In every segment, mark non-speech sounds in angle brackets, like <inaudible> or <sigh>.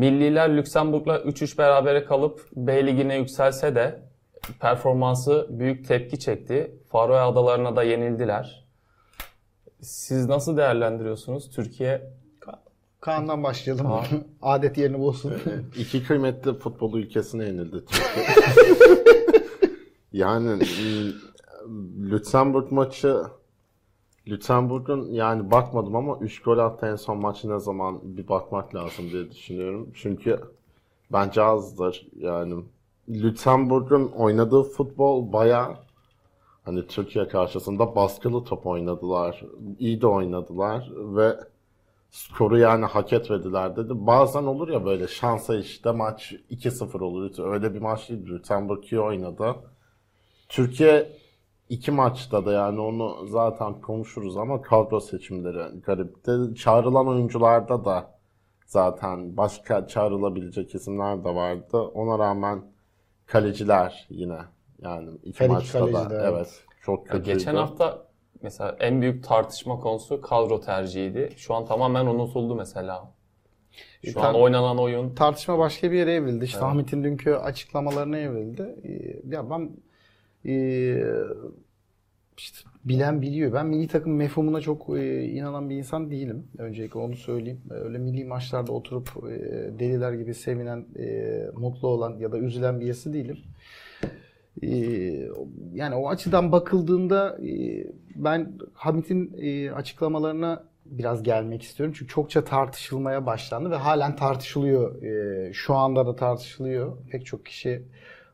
Milliler Lüksemburg'la 3-3 berabere kalıp B Ligi'ne yükselse de performansı büyük tepki çekti. Faroe Adalarına da yenildiler. Siz nasıl değerlendiriyorsunuz? Türkiye Kaan'dan başlayalım. Kaan. <laughs> Adet yerini bulsun. <laughs> İki kıymetli futbol ülkesine yenildi Türkiye. <laughs> yani m, Lüksemburg maçı Lüksemburg'un yani bakmadım ama 3 gol attı en son maçı ne zaman bir bakmak lazım diye düşünüyorum. Çünkü bence azdır. Yani Lüksemburg'un oynadığı futbol baya hani Türkiye karşısında baskılı top oynadılar. iyi de oynadılar ve skoru yani hak etmediler dedi. Bazen olur ya böyle şansa işte maç 2-0 olur. Öyle bir maç değil. Lüttenburg iyi oynadı. Türkiye iki maçta da yani onu zaten konuşuruz ama kadro seçimleri garipti. Çağrılan oyuncularda da zaten başka çağrılabilecek isimler de vardı. Ona rağmen kaleciler yine yani iki Her iki maçta kaleci da de, evet. evet çok Ya kötüydü. geçen hafta mesela en büyük tartışma konusu kadro tercihiydi. Şu an tamamen unutuldu mesela. Şu E, an oynanan oyun Tartışma başka bir yere evrildi. İşte Ahmet'in dünkü açıklamalarına evrildi. Ee, Ya ben ee, işte bilen biliyor. Ben milli takım mefhumuna çok ee, inanan bir insan değilim. Öncelikle onu söyleyeyim. Öyle milli maçlarda oturup ee, deliler gibi sevinen, ee, mutlu olan ya da üzülen birisi değilim. Ee, yani o açıdan bakıldığında ben Hamit'in açıklamalarına biraz gelmek istiyorum. Çünkü çokça tartışılmaya başlandı ve halen tartışılıyor. Şu anda da tartışılıyor. Pek çok kişi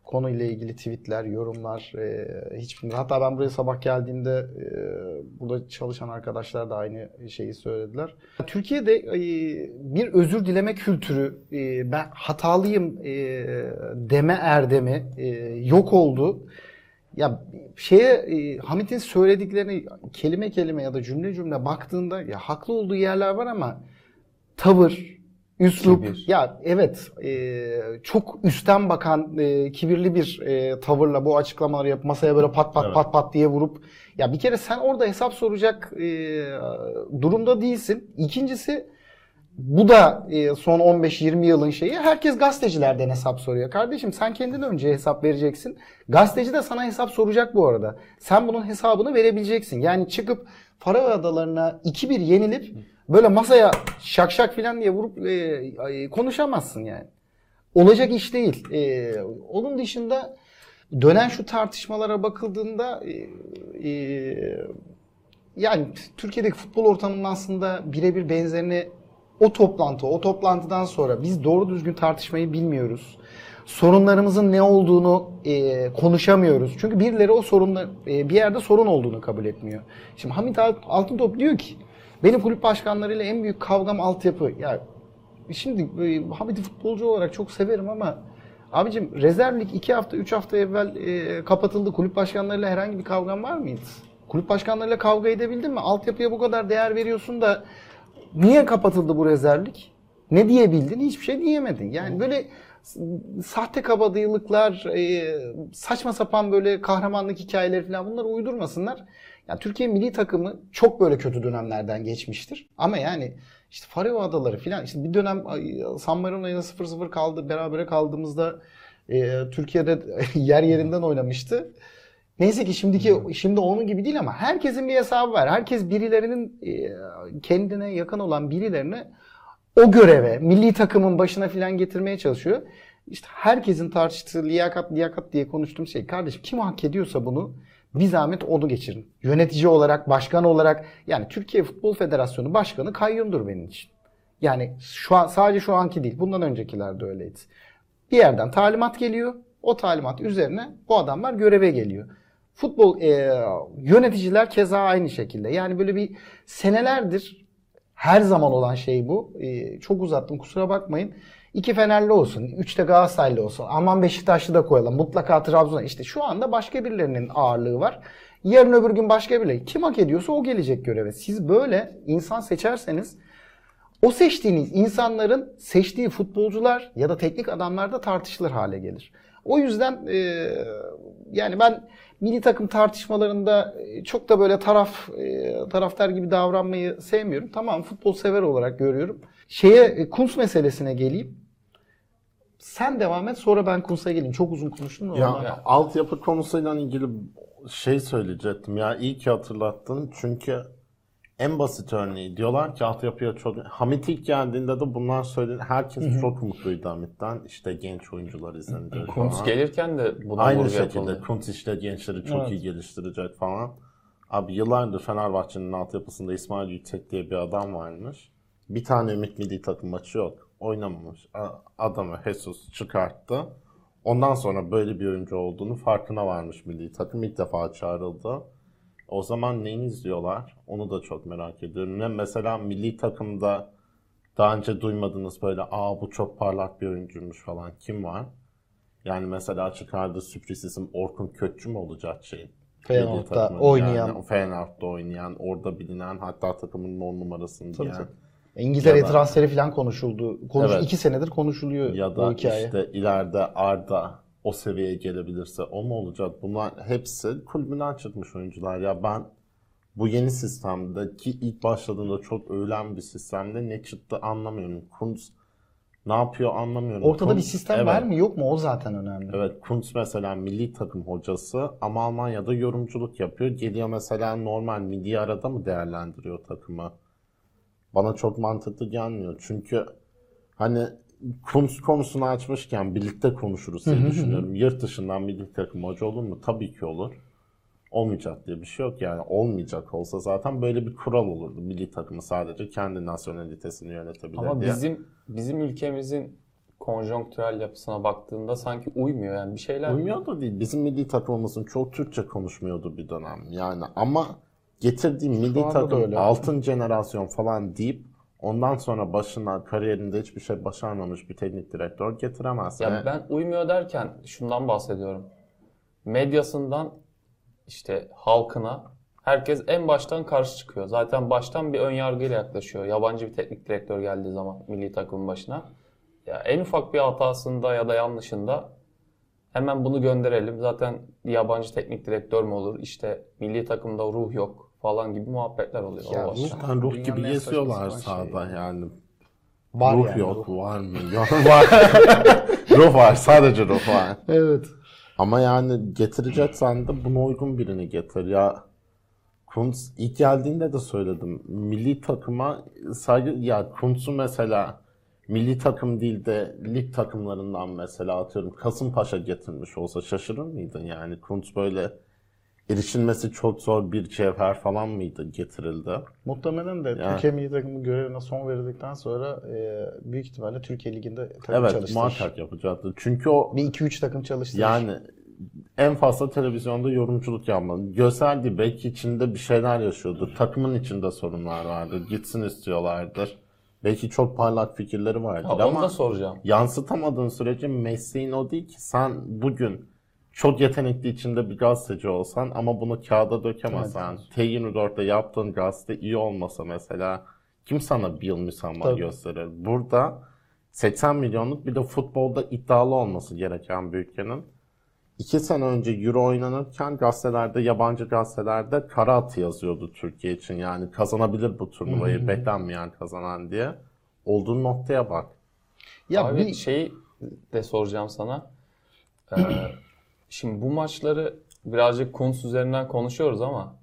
konuyla ilgili tweetler, yorumlar, ee, hiçbir hatta ben buraya sabah geldiğimde ee, burada çalışan arkadaşlar da aynı şeyi söylediler. Türkiye'de ee, bir özür dileme kültürü, ee, ben hatalıyım ee, deme erdemi ee, yok oldu. Ya şeye e, Hamit'in söylediklerini kelime kelime ya da cümle cümle baktığında ya haklı olduğu yerler var ama tavır, üslup Kibir. ya evet e, çok üstten bakan e, kibirli bir e, tavırla bu açıklamaları yapıp masaya böyle pat pat Evet. pat pat diye vurup ya bir kere sen orada hesap soracak e, durumda değilsin. İkincisi bu da e, son 15-20 yılın şeyi. Herkes gazetecilerden hesap soruyor. Kardeşim sen kendin önce hesap vereceksin. Gazeteci de sana hesap soracak bu arada. Sen bunun hesabını verebileceksin. Yani çıkıp Faroe Adalarına 2-1 yenilip böyle masaya şak şak filan diye vurup e, konuşamazsın yani. Olacak iş değil. E, onun dışında dönen şu tartışmalara bakıldığında e, e, yani Türkiye'deki futbol konuşmanın aslında birebir benzerini o toplantı, o toplantıdan sonra biz doğru düzgün tartışmayı bilmiyoruz. Sorunlarımızın ne olduğunu e, konuşamıyoruz. Çünkü birileri o sorunlar e, bir yerde sorun olduğunu kabul etmiyor. Şimdi Hamit Alt- Altıntop diyor ki benim kulüp başkanlarıyla en büyük kavgam altyapı. Ya şimdi e, Hamit'i futbolcu olarak çok severim ama abicim rezervlik 2 hafta 3 hafta evvel e, kapatıldı. Kulüp başkanlarıyla herhangi bir kavgan var mıydı? Kulüp başkanlarıyla kavga edebildin mi? Altyapıya bu kadar değer veriyorsun da Niye kapatıldı bu rezervlik? Ne diyebildin? Hiçbir şey diyemedin. Yani böyle sahte kabadayılıklar, e, saçma sapan böyle kahramanlık hikayeleri falan bunları uydurmasınlar. Yani Türkiye milli takımı çok böyle kötü dönemlerden geçmiştir. Ama yani işte Faroe Adaları falan işte bir dönem San Marino'ya 0-0 kaldı, berabere kaldığımızda e, Türkiye'de <laughs> yer yerinden oynamıştı. Neyse ki şimdiki şimdi onun gibi değil ama herkesin bir hesabı var. Herkes birilerinin e, kendine yakın olan birilerini o göreve, milli takımın başına filan getirmeye çalışıyor. İşte herkesin tartıştığı liyakat liyakat diye konuştuğum şey kardeşim kim hak ediyorsa bunu bir zahmet onu geçirin. Yönetici olarak, başkan olarak yani Türkiye Futbol Federasyonu Başkanı kayyumdur benim için. Yani şu an sadece şu anki değil, bundan öncekiler de öyleydi. Bir yerden talimat geliyor. O talimat üzerine bu adamlar göreve geliyor. Futbol e, yöneticiler keza aynı şekilde. Yani böyle bir senelerdir her zaman olan şey bu. E, çok uzattım kusura bakmayın. İki Fenerli olsun, üç de Galatasaraylı olsun. Aman Beşiktaşlı da koyalım. Mutlaka Trabzon. İşte şu anda başka birilerinin ağırlığı var. Yarın öbür gün başka birileri. Kim hak ediyorsa o gelecek göreve. Siz böyle insan seçerseniz o seçtiğiniz insanların seçtiği futbolcular ya da teknik adamlar da tartışılır hale gelir. O yüzden e, yani ben milli takım tartışmalarında e, çok da böyle taraf e, taraftar gibi davranmayı sevmiyorum. Tamam futbol sever olarak görüyorum. Şeye e, Kuntz meselesine geleyim. Sen devam et sonra ben Kuntz'a geleyim. Çok uzun konuştum da Ya ondan. altyapı konusuyla ilgili şey söyleyecektim ya iyi ki hatırlattın çünkü en basit örneği diyorlar ki altyapıya çok Hamit ilk geldiğinde de bunlar söyledi. Herkes çok mutluydu Hamit'ten. İşte genç oyuncular izlenecek Kuntz gelirken de buna Aynı vurgu şekilde yapıldı. Kuntz işte gençleri çok Evet. iyi geliştirecek falan. Abi yıllardır Fenerbahçe'nin altyapısında İsmail Yüksek diye bir adam varmış. Bir tane Ümit Milli Takım maçı yok. Oynamamış. Adamı Jesus çıkarttı. Ondan sonra böyle bir oyuncu olduğunu farkına varmış milli takım. ilk defa çağrıldı. O zaman neyi izliyorlar? Onu da çok merak ediyorum. Ne mesela milli takımda daha önce duymadınız böyle aa bu çok parlak bir oyuncuymuş falan. Kim var? Yani mesela çıkardığı sürpriz isim Orkun Kökçü mü olacak şey? Feyenoord'da oynayan. Yani, Feyenoord'da oynayan, orada bilinen, hatta takımın on numarasını Tabii, giyen. tabii. İngiltere da- transferi falan konuşuldu. Konuş, Evet. iki senedir konuşuluyor Ya bu da hikaye. işte ileride Arda o seviyeye gelebilirse o mu olacak? Bunlar hepsi kulübünden çıkmış oyuncular. Ya ben bu yeni sistemde ki ilk başladığında çok övülen bir sistemde ne çıktı anlamıyorum. Kuntz ne yapıyor anlamıyorum. Ortada bir Kuntz- sistem evet, var mı yok mu o zaten önemli. Evet Kuntz mesela milli takım hocası ama Almanya'da yorumculuk yapıyor. Geliyor mesela normal milli arada mı değerlendiriyor takımı? Bana çok mantıklı gelmiyor. Çünkü hani Kuntz konusunu açmışken birlikte konuşuruz diye düşünüyorum. Yurt dışından milli takım hoca olur mu? Tabii ki olur. Olmayacak diye bir şey yok yani. Olmayacak olsa zaten böyle bir kural olurdu. Milli takımı sadece kendi nasyonalitesini yönetebilir Ama diye. bizim bizim ülkemizin konjonktürel yapısına baktığında sanki uymuyor yani bir şeyler. Uymuyor da değil. Bizim milli takımımızın çok Türkçe konuşmuyordu bir dönem. Yani ama getirdiğim milli takım öyle. altın jenerasyon falan deyip ondan sonra başına kariyerinde hiçbir şey başarmamış bir teknik direktör getiremez. Ya Yani ben uymuyor derken şundan bahsediyorum. Medyasından işte halkına herkes en baştan karşı çıkıyor. Zaten baştan bir ön yargıyla yaklaşıyor. Yabancı bir teknik direktör geldiği zaman milli takımın başına. Ya en ufak bir hatasında ya da yanlışında hemen bunu gönderelim. Zaten yabancı teknik direktör mü olur? İşte milli takımda ruh yok falan gibi muhabbetler oluyor. Ya var. ruh- gibi geziyorlar sahada yani. Var ruh yani, yok, ruh. var mı? Yok, <laughs> var. <laughs> ruh var, sadece ruh var. Evet. Ama yani getireceksen de buna uygun birini getir. Ya Kuntz ilk geldiğinde de söyledim. Milli takıma saygı ya Kuntz'u mesela milli takım değil de lig takımlarından mesela atıyorum Kasımpaşa getirmiş olsa şaşırır mıydın yani? Kuntz böyle erişilmesi çok zor bir cevher falan mıydı getirildi? Muhtemelen de Yani. Türkiye milli takımı görevine son verildikten sonra e, büyük ihtimalle Türkiye liginde takım Evet çalıştırır. muhakkak yapacaktı. Çünkü o Bir 2-3 takım çalıştırır. Yani en fazla televizyonda yorumculuk yapmadı. Gösterdiği belki içinde bir şeyler yaşıyordu. Takımın içinde sorunlar vardı. Gitsin istiyorlardır. Belki çok parlak fikirleri onu ama da soracağım. yansıtamadığın sürece mesleğin o değil ki. Sen bugün çok yetenekli içinde bir gazeteci olsan ama bunu kağıda dökemezsen, T24'te yaptığın gazete iyi olmasa mesela kim sana bir yıl müsamaha Tabii. gösterir? Burada 80 milyonluk bir de futbolda iddialı olması gereken bir ülkenin İki sene önce Euro oynanırken gazetelerde, yabancı gazetelerde kara atı yazıyordu Türkiye için. Yani kazanabilir bu turnuvayı, beklenmeyen kazanan diye. Olduğu noktaya bak. ya Abi bir şey de soracağım sana. Ee, şimdi bu maçları birazcık Kuntz üzerinden konuşuyoruz ama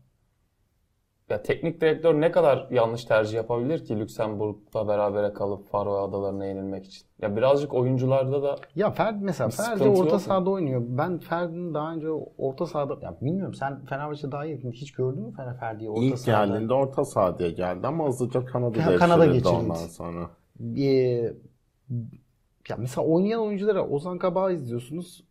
ya teknik direktör ne kadar yanlış tercih yapabilir ki Lüksemburg'la berabere kalıp Faroe Adaları'na yenilmek için? Ya birazcık oyuncularda da Ya Ferdi mesela Bir Ferdi sıkıntı yok orta mu? sahada oynuyor. Ben Ferdi'nin daha önce orta sahada ya bilmiyorum sen Fenerbahçe daha iyi hiç gördün mü Fener Ferdi'yi orta İlk sahada? geldiğinde orta saha diye geldi ama hızlıca kanadı Ha, kanada geçirildi. ondan sonra. Ee, ya mesela oynayan oyunculara Ozan Kabak'ı izliyorsunuz.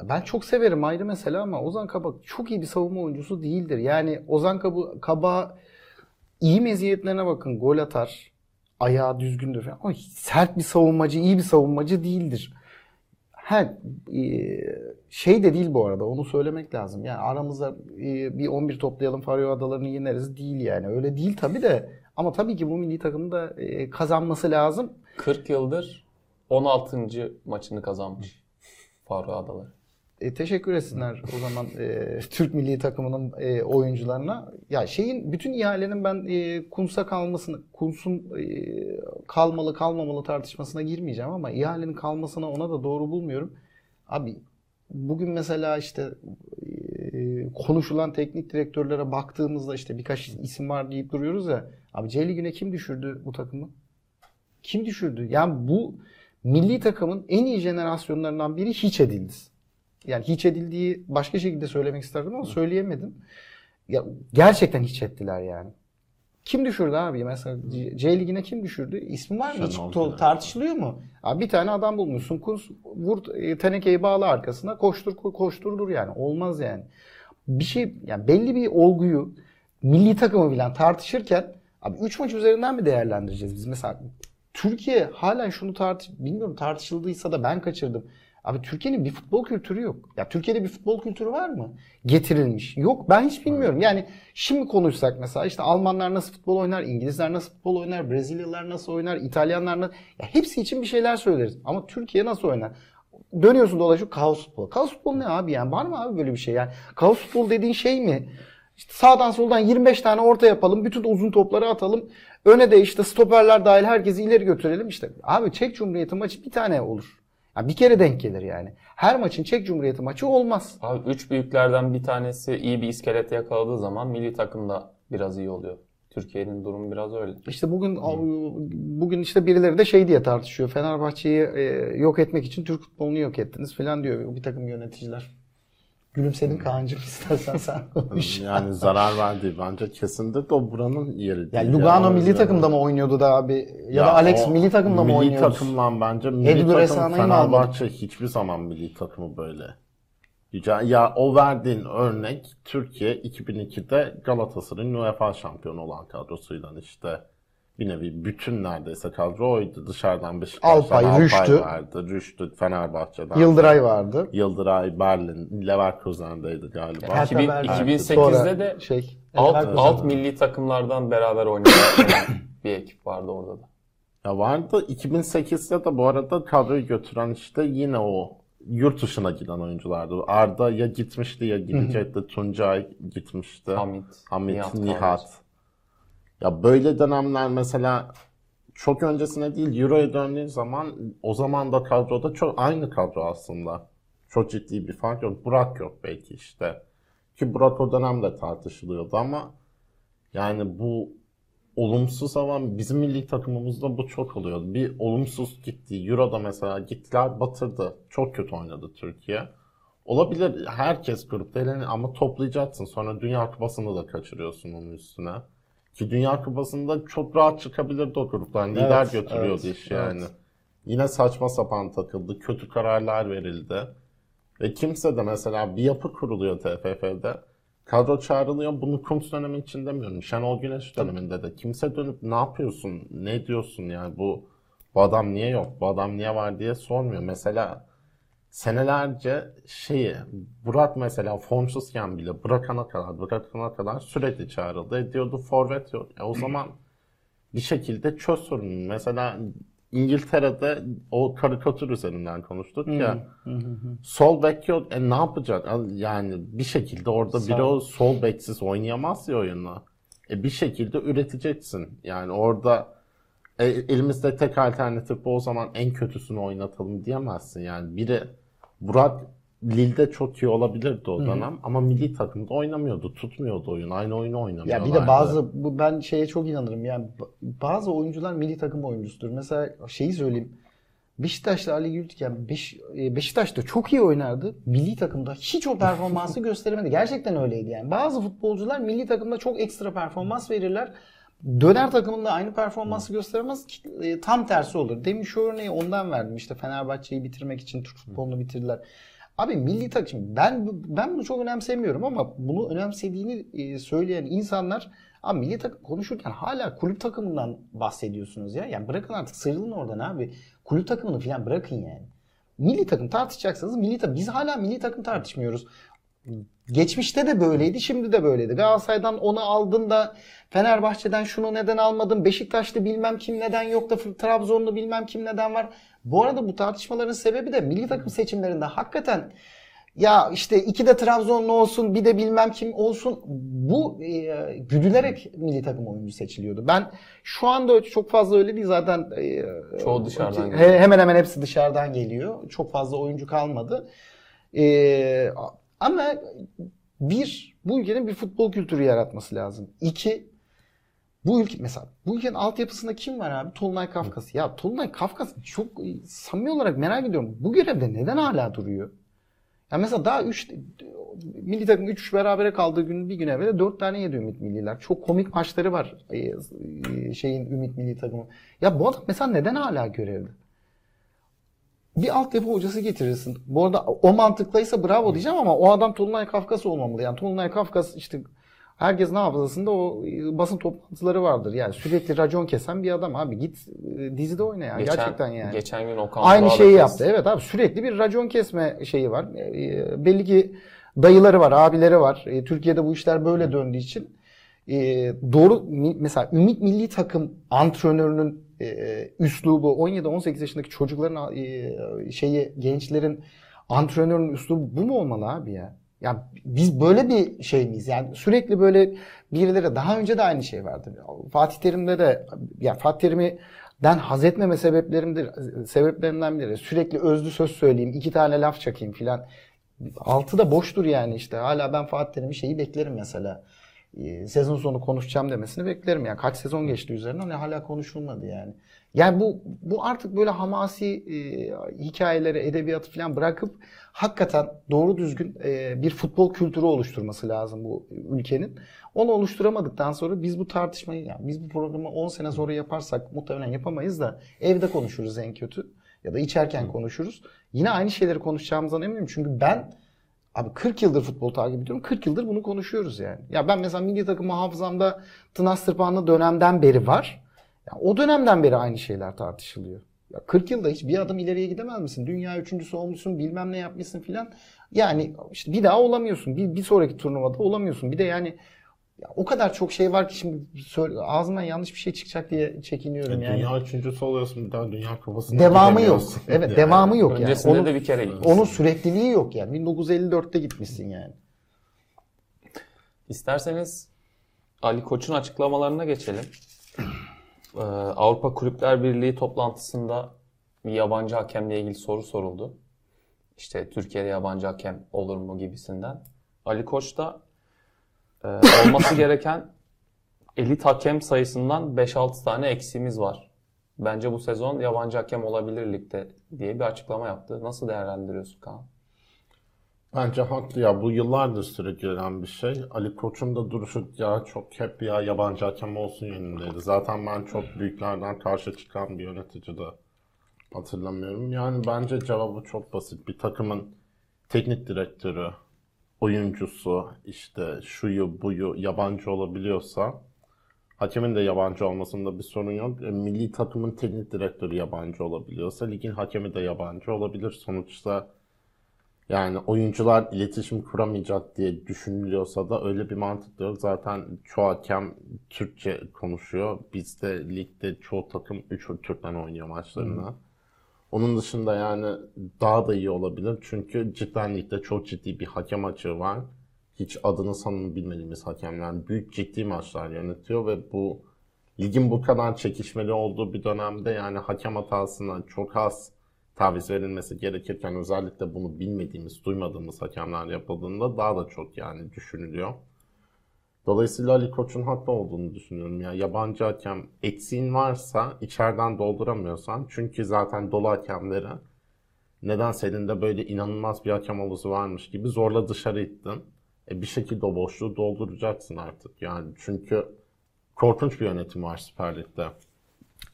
Ya ben çok severim ayrı mesela ama Ozan Kabak çok iyi bir savunma oyuncusu değildir. Yani Ozan Kabak, Kabak iyi meziyetlerine bakın. Gol atar. Ayağı düzgündür falan. Ama sert bir savunmacı, iyi bir savunmacı değildir. Ha, e, şey de değil bu arada onu söylemek lazım. Yani aramızda e, bir 11 toplayalım Faroe Adaları'nı yeneriz değil yani. Öyle değil tabii de. Ama tabii ki bu milli takımın da e, kazanması lazım. 40 yıldır 16. maçını kazanmış Faroe Adaları. E, teşekkür etsinler o zaman e, Türk milli takımının e, oyuncularına. Ya şeyin bütün ihalenin ben e, Kuntz'a kalmasını, Kuntz'un e, kalmalı kalmamalı tartışmasına girmeyeceğim ama ihalenin kalmasına ona da doğru bulmuyorum. Abi bugün mesela işte e, konuşulan teknik direktörlere baktığımızda işte birkaç isim var deyip duruyoruz ya. Abi C Ligi'ne kim düşürdü bu takımı? Kim düşürdü? Yani bu milli takımın en iyi jenerasyonlarından biri hiç edildi. Yani hiç edildiği başka şekilde söylemek isterdim ama söyleyemedim. Ya gerçekten hiç ettiler yani. Kim düşürdü abi? Mesela C, C Ligi'ne kim düşürdü? İsmi var mı? Hiç to- tartışılıyor mu? Abi bir tane adam bulmuşsun. Kuz, vur e, tenekeyi bağla arkasına. Koştur ko- koşturdur yani. Olmaz yani. Bir şey yani belli bir olguyu milli takımı bilen tartışırken abi 3 maç üzerinden mi değerlendireceğiz biz? Mesela Türkiye hala şunu tartış bilmiyorum tartışıldıysa da ben kaçırdım. Abi Türkiye'nin bir futbol kültürü yok. Ya Türkiye'de bir futbol kültürü var mı? Getirilmiş. Yok ben hiç bilmiyorum. Yani şimdi konuşsak mesela işte Almanlar nasıl futbol oynar, İngilizler nasıl futbol oynar, Brezilyalılar nasıl oynar, İtalyanlar nasıl... Ya hepsi için bir şeyler söyleriz. Ama Türkiye nasıl oynar? Dönüyorsun dolaşıyor kaos futbol. Kaos futbol ne abi yani? Var mı abi böyle bir şey? Yani kaos futbol dediğin şey mi? İşte sağdan soldan 25 tane orta yapalım. Bütün uzun topları atalım. Öne de işte stoperler dahil herkesi ileri götürelim. İşte abi Çek Cumhuriyeti maçı bir tane olur. Ya bir kere denk gelir yani. Her maçın Çek Cumhuriyeti maçı olmaz. Abi üç büyüklerden bir tanesi iyi bir iskelet yakaladığı zaman milli takım da biraz iyi oluyor. Türkiye'nin durumu biraz öyle. İşte bugün bugün işte birileri de şey diye tartışıyor. Fenerbahçe'yi e, yok etmek için Türk futbolunu yok ettiniz falan diyor bir takım yöneticiler. Gülümsedin Kaan'cığım istersen sen konuş. Yani zarar verdi bence kesinlikle o buranın yeri değil. Yani Lugano Yani. milli takımda mı oynuyordu da abi? Ya, da Alex milli takımda mı milli oynuyordu? takımla bence milli Edil takım mı almadı? Fenerbahçe hiçbir zaman milli takımı böyle. Ya, ya o verdiğin örnek Türkiye 2002'de Galatasaray'ın UEFA şampiyonu olan kadrosuyla işte bir nevi bütün neredeyse kadro oydu. Dışarıdan Beşiktaş'tan Alpay, Rüştü. vardı. Rüştü Fenerbahçe'den. Yıldıray vardı. Yıldıray Berlin, Leverkusen'deydi galiba. Hertha 2000 Berlin. 2008'de Sonra de şey alt, Leverkusen alt milli takımlardan beraber oynayan <coughs> bir ekip vardı orada da. Ya vardı 2008'de de bu arada kadroyu götüren işte yine o yurt dışına giden oyunculardı. Arda ya gitmişti ya gidecekti. Tuncay gitmişti. Hamit, Hamit, Nihat Nihat. Ya böyle dönemler mesela çok öncesine değil Euro'ya döndüğün zaman o zaman da kadroda çok aynı kadro aslında. Çok ciddi bir fark yok. Burak yok belki işte. Ki Burak o dönemde tartışılıyordu ama yani bu olumsuz hava bizim milli takımımızda bu çok oluyor. Bir olumsuz gitti. Euro'da mesela gittiler batırdı. Çok kötü oynadı Türkiye. Olabilir herkes grupta elenir ama toplayacaksın. Sonra Dünya Kupası'nı da kaçırıyorsun onun üstüne. Ki Dünya Kupası'nda çok rahat çıkabilirdi o gruptan. Lider Evet, götürüyordu evet, iş yani. evet. Yine saçma sapan takıldı. Kötü kararlar verildi. Ve kimse de mesela bir yapı kuruluyor TFF'de. Kadro çağrılıyor. Bunu Kuntz dönemi için demiyorum. Şenol Güneş döneminde de. Kimse dönüp ne yapıyorsun? Ne diyorsun yani bu bu adam niye yok? Bu adam niye var diye sormuyor. Mesela senelerce şeyi Burak mesela formsuzken bile bırakana kadar bırakana kadar sürekli çağrıldı. Ediyordu forvet yok. E o zaman bir şekilde çöz sorunu. Mesela İngiltere'de o karikatür üzerinden konuştuk ya. Sol bek yok. E ne yapacak? Yani bir şekilde orada biri Sağ- o sol beksiz oynayamaz ya oyunu. E bir şekilde üreteceksin. Yani orada e, elimizde tek alternatif bu o zaman en kötüsünü oynatalım diyemezsin. Yani biri Burak Lille'de çok iyi olabilirdi o dönem ama milli takımda oynamıyordu. Tutmuyordu oyun. Aynı oyunu Ya oynamıyorlardı. bir de bazı bu ben şeye çok inanırım. Yani ba- bazı oyuncular milli takım oyuncusudur. Mesela şeyi söyleyeyim. Beşiktaş'ta Ali Gültiken Beş, e, Beşiktaş'ta çok iyi oynardı. Milli takımda hiç o performansı <laughs> gösteremedi. Gerçekten öyleydi yani. Bazı futbolcular milli takımda çok ekstra performans verirler. Döner takımında aynı performansı gösteremez. E, Tam tersi olur. Demin şu örneği ondan verdim. İşte Fenerbahçe'yi bitirmek için Türk futbolunu bitirdiler. Abi milli takım ben ben bunu çok önemsemiyorum ama bunu önemsediğini e, söyleyen insanlar abi milli takım konuşurken hala kulüp takımından bahsediyorsunuz ya. Yani bırakın artık sıyrılın oradan abi. Kulüp takımını falan bırakın yani. Milli takım tartışacaksanız milli takım. Biz hala milli takım tartışmıyoruz. Geçmişte de böyleydi, şimdi de böyleydi. Galatasaray'dan onu aldın da Fenerbahçe'den şunu neden almadın? Beşiktaş'ta bilmem kim neden yok da Trabzon'da bilmem kim neden var. Bu arada bu tartışmaların sebebi de milli takım seçimlerinde hakikaten ya işte iki de Trabzonlu olsun bir de bilmem kim olsun bu e, güdülerek milli takım oyuncu seçiliyordu. Ben şu anda çok fazla öyle değil zaten. e, Çoğu dışarıdan he- geliyor. Hemen hemen hepsi dışarıdan geliyor. Çok fazla oyuncu kalmadı. E, ama bir bu ülkenin bir futbol kültürü yaratması lazım. İki bu ülke mesela bu ülkenin altyapısında kim var abi? Tolunay Kafkas. Ya Tolunay Kafkas çok samimi olarak merak ediyorum. Bu görevde neden hala duruyor? Ya mesela daha 3 milli takım 3 berabere kaldığı gün bir gün evvel 4 tane yedi Ümit Milliler. Çok komik maçları var e, e, şeyin Ümit Milli takımı. Ya bu adam mesela neden hala görevde? Bir altyapı hocası getirirsin. Bu arada o mantıklıysa bravo diyeceğim ama o adam Tolunay Kafkas olmamalı. Yani Tolunay Kafkas işte herkesin hafızasında o e, basın toplantıları vardır. Yani sürekli racon kesen bir adam abi. Git e, dizide oyna ya. Geçen, Gerçekten yani. Geçen gün Okan Aynı Burak'la şeyi yaptı. Evet abi sürekli bir racon kesme şeyi var. E, belli ki dayıları var, abileri var. Türkiye'de bu işler böyle döndüğü için doğru mesela Ümit Milli Takım antrenörünün üslubu 17-18 yaşındaki çocukların e, şeyi gençlerin antrenörünün üslubu bu mu olmalı abi ya? Ya biz böyle bir şey miyiz? Yani sürekli böyle birileri daha önce de aynı şey vardı. Fatih Terim'de de ya Fatih Terim'i den haz etmeme sebeplerimdir, sebeplerinden biri. Sürekli özlü söz söyleyeyim, iki tane laf çakayım filan. Altı da boştur yani işte. Hala ben Fatih Terim'in şeyi beklerim mesela. Ee, sezon sonu konuşacağım demesini beklerim. Yani kaç sezon geçti üzerinden ne hala konuşulmadı yani. Yani bu bu artık böyle hamasi e, hikayeleri, edebiyatı falan bırakıp hakikaten doğru düzgün e, bir futbol kültürü oluşturması lazım bu ülkenin. Onu oluşturamadıktan sonra biz bu tartışmayı, yani biz bu programı 10 sene sonra yaparsak muhtemelen yapamayız da evde konuşuruz en kötü ya da içerken konuşuruz. Yine aynı şeyleri konuşacağımızdan eminim. Çünkü ben Abi 40 yıldır futbol takip ediyorum. 40 yıldır bunu konuşuyoruz yani. Ya ben mesela milli takım hafızamda Tınas Tırpanlı dönemden beri var. Ya o dönemden beri aynı şeyler tartışılıyor. Ya 40 yılda hiç bir adım ileriye gidemez misin? Dünya üçüncüsü olmuşsun, bilmem ne yapmışsın filan. Yani işte bir daha olamıyorsun. Bir, bir sonraki turnuvada olamıyorsun. Bir de yani ya o kadar çok şey var ki şimdi söyle, ağzımdan yanlış bir şey çıkacak diye çekiniyorum yani. Dünya üçüncüsü oluyorsun bir daha dünya kupasına Devamı yok. gidemiyorsun. Evet <laughs> Yani. devamı yok yani. Öncesinde Onun- de bir kere gitmişsin. Onun sürekliliği yok yani. 1954'te gitmişsin yani. İsterseniz Ali Koç'un açıklamalarına geçelim. Ee, Avrupa Kulüpler Birliği toplantısında bir yabancı hakemle ilgili soru soruldu. İşte Türkiye'de yabancı hakem olur mu gibisinden. Ali Koç da e, olması gereken elit hakem sayısından 5-6 tane eksiğimiz var. Bence bu sezon yabancı hakem olabilir ligde diye bir açıklama yaptı. Nasıl değerlendiriyorsun Kaan? Bence haklı ya. Bu yıllardır sürekli gelen bir şey. Ali Koç'un da duruşu ya çok hep ya yabancı hakem olsun yönündeydi. Zaten ben çok büyüklerden karşı çıkan bir yönetici de hatırlamıyorum. Yani bence cevabı çok basit. Bir takımın teknik direktörü, oyuncusu, işte şuyu buyu yabancı olabiliyorsa hakemin de yabancı olmasında bir sorun yok. E, milli takımın teknik direktörü yabancı olabiliyorsa ligin hakemi de yabancı olabilir. Sonuçta yani oyuncular iletişim kuramayacak diye düşünülüyorsa da öyle bir mantık da yok. Zaten çoğu hakem Türkçe konuşuyor. Bizde ligde çoğu takım 3 Türkmen oynuyor maçlarını. Onun dışında yani daha da iyi olabilir. Çünkü cidden ligde çok ciddi bir hakem açığı var. Hiç adını sanını bilmediğimiz hakemler büyük ciddi maçlar yönetiyor ve bu ligin bu kadar çekişmeli olduğu bir dönemde yani hakem hatasına çok az taviz verilmesi gerekirken özellikle bunu bilmediğimiz, duymadığımız hakemler yapıldığında daha da çok yani düşünülüyor. Dolayısıyla Ali Koç'un haklı olduğunu düşünüyorum. Ya yabancı hakem eksiğin varsa içeriden dolduramıyorsan çünkü zaten dolu hakemleri neden senin de böyle inanılmaz bir hakem havuzu varmış gibi zorla dışarı ittin. E bir şekilde o boşluğu dolduracaksın artık. Yani çünkü korkunç bir yönetim var Süper Lig'de.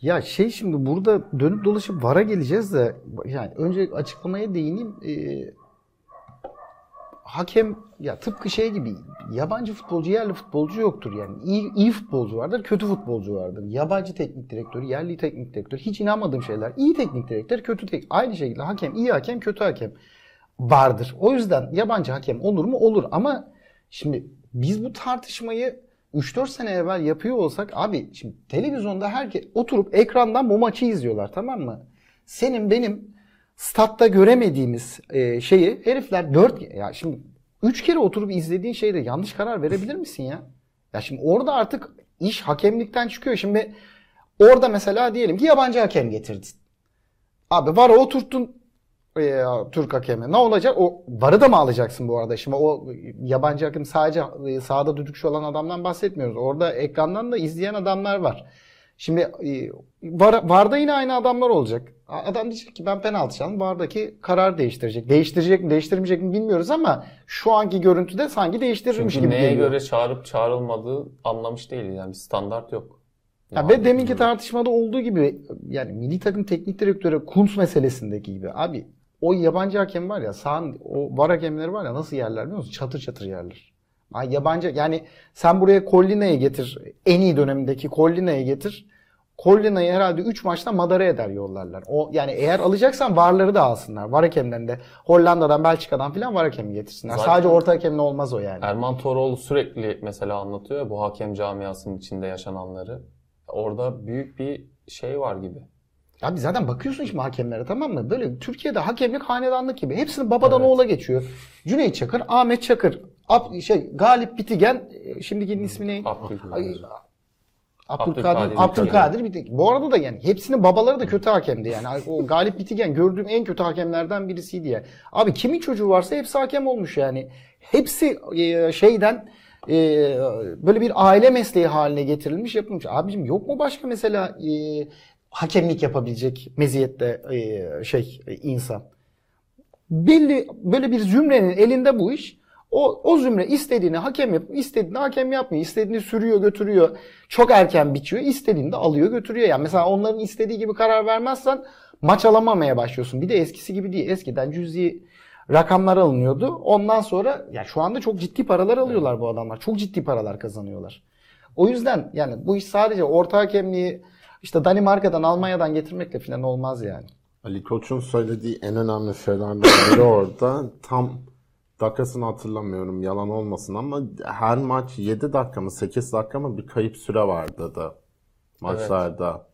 Ya şey şimdi burada dönüp dolaşıp VAR'a geleceğiz de yani önce açıklamaya değineyim. Ee, hakem ya tıpkı şey gibi yabancı futbolcu yerli futbolcu yoktur yani. İyi, iyi futbolcu vardır, kötü futbolcu vardır. Yabancı teknik direktör, yerli teknik direktör hiç inanmadığım şeyler. İyi teknik direktör, kötü tek aynı şekilde hakem, iyi hakem, kötü hakem vardır. O yüzden yabancı hakem olur mu? Olur ama şimdi biz bu tartışmayı 3-4 sene evvel yapıyor olsak abi şimdi televizyonda herkes oturup ekrandan bu maçı izliyorlar tamam mı? Senin benim statta göremediğimiz e, şeyi herifler 4 ya şimdi 3 kere oturup izlediğin şeyde yanlış karar verebilir misin ya? Ya şimdi orada artık iş hakemlikten çıkıyor. Şimdi orada mesela diyelim ki yabancı hakem getirdin. Abi VAR'a oturttun e, Türk hakemi. Ne olacak? O VAR'ı da mı alacaksın bu arada? Şimdi o yabancı hakem sadece e, sahada düdükçü olan adamdan bahsetmiyoruz. Orada ekrandan da izleyen adamlar var. Şimdi e, VAR, VAR'da yine aynı adamlar olacak. Adam diyecek ki ben penaltı çaldım. VAR'daki karar değiştirecek. Değiştirecek mi değiştirmeyecek mi bilmiyoruz ama şu anki görüntüde sanki değiştirirmiş Çünkü gibi neye geliyor. göre çağırıp çağrılmadığı anlamış değil yani bir standart yok. Ya ve deminki tartışmada olduğu gibi yani milli takım teknik direktörü Kuntz meselesindeki gibi abi o yabancı hakem var ya sağın o var hakemleri var ya nasıl yerler biliyor musun? Çatır çatır yerler. Ay yabancı yani sen buraya Collina'yı getir. En iyi dönemindeki Collina'yı getir. Collina'yı herhalde 3 maçta madara eder yollarlar. O yani eğer alacaksan varları da alsınlar. Var hakemden de Hollanda'dan, Belçika'dan falan var hakemi getirsinler. Zaten- Sadece orta hakemle olmaz o yani. Erman Toroğlu sürekli mesela anlatıyor ya bu hakem camiasının içinde yaşananları. Orada büyük bir şey var gibi. Abi zaten bakıyorsun şimdi hakemlere tamam mı? Böyle Türkiye'de hakemlik hanedanlık gibi. Hepsini babadan Evet. oğula geçiyor. Cüneyt Çakır, Ahmet Çakır, Ab- şey Galip Bitigen, e, şimdikinin ismi ne? Abdülkadir. Abdülkadir Bitigen. Bu arada da yani hepsinin babaları da kötü hakemdi yani. O Galip Bitigen gördüğüm en kötü hakemlerden birisiydi yani. Abi kimin çocuğu varsa hepsi hakem olmuş yani. Hepsi e, şeyden e, böyle bir aile mesleği haline getirilmiş yapılmış. Abicim yok mu başka mesela e, hakemlik yapabilecek meziyette e, şey e, insan? Belli böyle bir zümrenin elinde bu iş. O, o zümre istediğini hakem yap, istediğini hakem yapmıyor. istediğini sürüyor, götürüyor. Çok erken bitiyor. istediğini de alıyor, götürüyor. Yani mesela onların istediği gibi karar vermezsen maç alamamaya başlıyorsun. Bir de eskisi gibi değil. Eskiden cüzi rakamlar alınıyordu. Ondan sonra ya şu anda çok ciddi paralar alıyorlar bu adamlar. Çok ciddi paralar kazanıyorlar. O yüzden yani bu iş sadece orta hakemliği işte Danimarka'dan, Almanya'dan getirmekle falan olmaz yani. Ali Koç'un söylediği en önemli şeylerden biri orada tam dakikasını hatırlamıyorum yalan olmasın ama her maç 7 dakika mı 8 dakika mı bir kayıp süre vardı da maçlarda.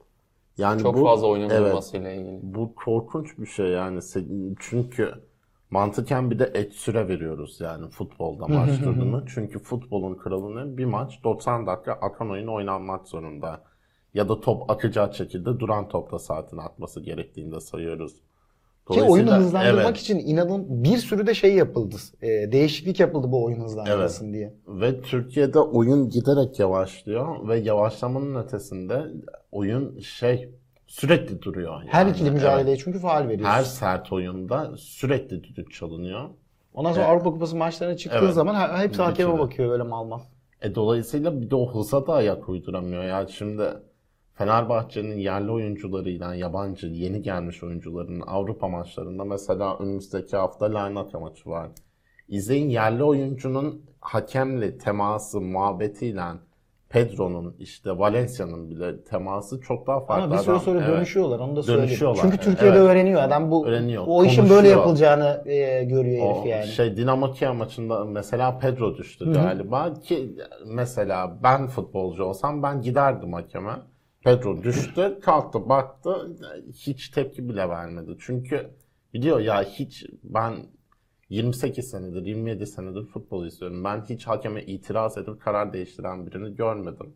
Yani Çok bu, fazla oyunun evet, ilgili. bu korkunç bir şey yani çünkü mantıken bir de ek süre veriyoruz yani futbolda maç durduğunu. Çünkü futbolun kralını bir maç 90 dakika akan oyun oynanmak zorunda. Ya da top akacağı şekilde duran topta saatin atması gerektiğinde sayıyoruz. Ki oyunu hızlandırmak evet. için inanın bir sürü de şey yapıldı. Ee, değişiklik yapıldı bu oyun hızlandırılsın diye. Ve Türkiye'de oyun giderek yavaşlıyor ve yavaşlamanın ötesinde oyun şey sürekli duruyor. Her Yani, ikili evet. mücadeleye çünkü faal veriyorsun. her sert oyunda sürekli düdük çalınıyor. Ondan sonra Evet. Avrupa Kupası maçlarına çıktığın Evet. zaman he- hepsi hakeme bakıyor böyle mal mal. E dolayısıyla bir de o hıza da ayak uyduramıyor. Yani şimdi Fenerbahçe'nin yerli oyuncularıyla yabancı yeni gelmiş oyuncuların Avrupa maçlarında mesela önümüzdeki hafta Larnaca maçı var. İzleyin yerli oyuncunun hakemle teması, muhabbetiyle Pedro'nun işte Valencia'nın bile teması çok daha farklı. Ama bir süre sonra evet. dönüşüyorlar onu da söyleyeyim. Dönüşüyorlar, Çünkü. Türkiye'de Evet. öğreniyor adam bu Öğreniyor, o işin böyle yapılacağını e, görüyor herif O yani. şey Dinamo Kiev maçında mesela Pedro düştü galiba ki mesela ben futbolcu olsam ben giderdim hakeme. Pedro düştü, kalktı, baktı, hiç tepki bile vermedi. Çünkü biliyor ya hiç ben 28 senedir, 27 senedir futbol izliyorum. Ben hiç hakeme itiraz edip karar değiştiren birini görmedim.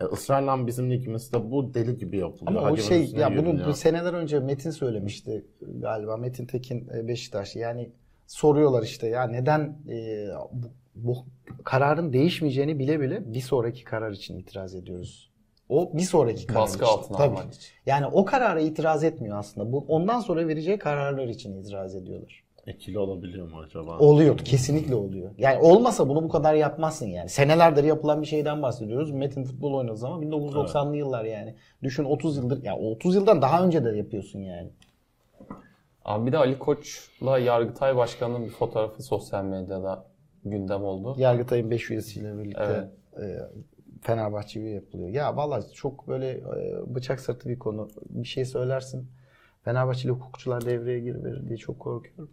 E, ısrarla bizim ligimizde bu deli gibi yapılıyor. Ama o Hakemin şey üstüne ya bunu bu seneler önce Metin söylemişti galiba Metin Tekin e, Beşiktaşlı. Yani soruyorlar işte ya neden e, bu, bu kararın değişmeyeceğini bile bile bir sonraki karar için itiraz ediyoruz. O bir sonraki karar Baskı için. altına Tabii. almak için. Yani o karara itiraz etmiyor aslında. Bu ondan sonra vereceği kararlar için itiraz ediyorlar. Etkili olabiliyor mu acaba? Oluyor, kesinlikle oluyor. Yani olmasa bunu bu kadar yapmazsın yani. Senelerdir yapılan bir şeyden bahsediyoruz. Metin futbol oynadığı zaman 1990'lı yıllar yani. Düşün 30 yıldır, ya 30 yıldan daha önce de yapıyorsun yani. Abi bir de Ali Koç'la Yargıtay Başkanı'nın bir fotoğrafı sosyal medyada gündem oldu. Yargıtay'ın 5 üyesiyle birlikte Evet. e, Fenerbahçe üye yapılıyor. Ya vallahi çok böyle e, bıçak sırtı bir konu. Bir şey söylersin. Fenerbahçeli hukukçular devreye giriverir diye çok korkuyorum.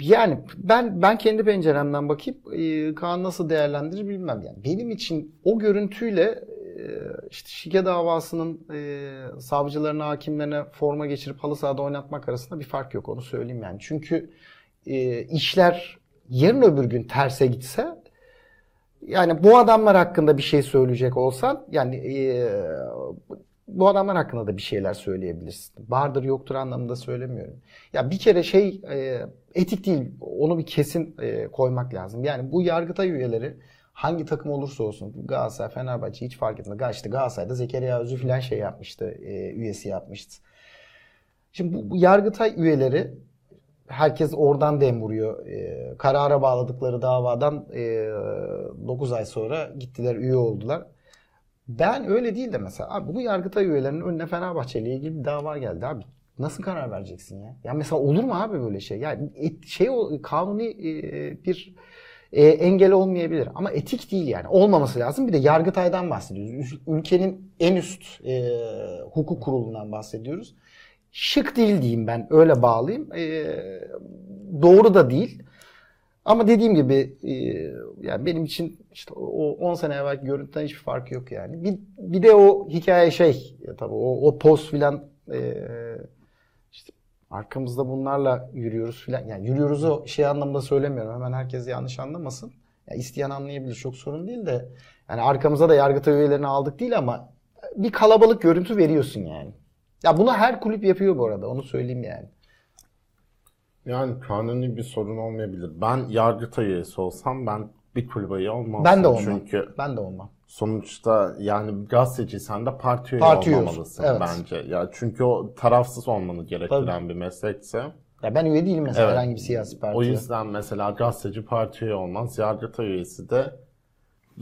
Yani ben ben kendi penceremden bakıp e, Kaan nasıl değerlendirir bilmem yani. Benim için o görüntüyle e, işte şike davasının e, savcılarına, hakimlerine forma geçirip halı sahada oynatmak arasında bir fark yok onu söyleyeyim yani. Çünkü işler yarın öbür gün terse gitse yani bu adamlar hakkında bir şey söyleyecek olsan yani e, bu adamlar hakkında da bir şeyler söyleyebilirsin. Vardır yoktur anlamında söylemiyorum. Ya bir kere şey e, etik değil. Onu bir kesin e, koymak lazım. Yani bu yargıtay üyeleri hangi takım olursa olsun Galatasaray, Fenerbahçe hiç fark etmez. Gal- İşte Galatasaray'da Zekeriya Özü falan şey yapmıştı. e, üyesi yapmıştı. Şimdi bu, bu yargıtay üyeleri herkes oradan dem vuruyor. E, karara bağladıkları davadan e, 9 ay sonra gittiler üye oldular. Ben öyle değil de mesela abi bu yargıtay üyelerinin önüne Fenerbahçe ile ilgili bir dava geldi abi. Nasıl karar vereceksin ya? Ya mesela olur mu abi böyle şey? Yani et- şey o kanuni e, bir e, engel olmayabilir ama etik değil yani. Olmaması lazım. Bir de Yargıtay'dan bahsediyoruz. Ül- Ülkenin en üst e, hukuk kurulundan bahsediyoruz. Şık değil diyeyim ben. Öyle bağlayayım. E, doğru da değil. Ama dediğim gibi e, yani benim için işte o 10 sene evvelki görüntüden hiçbir farkı yok yani. Bir, bir de o hikaye şey ya tabii o, o poz filan e, işte arkamızda bunlarla yürüyoruz filan. Yani yürüyoruz o şey anlamda söylemiyorum. Hemen herkes yanlış anlamasın. Ya isteyen anlayabilir çok sorun değil de yani arkamıza da yargıtay üyelerini aldık değil ama bir kalabalık görüntü veriyorsun yani. Ya bunu her kulüp yapıyor bu arada onu söyleyeyim yani. Yani kanuni bir sorun olmayabilir. Ben Yargıtay üyesi olsam ben bir kulübe üye olmazdım. Ben de olmam. Çünkü Ben de olmam. sonuçta yani gazeteciysen de parti üye Parti üyesi, olmamalısın evet. bence. Ya çünkü o tarafsız olmanı gerektiren bir meslekse. Ya ben üye değilim mesela Evet. herhangi bir siyasi partiye. O yüzden mesela gazeteci parti üye olmaz. Yargıtay üyesi de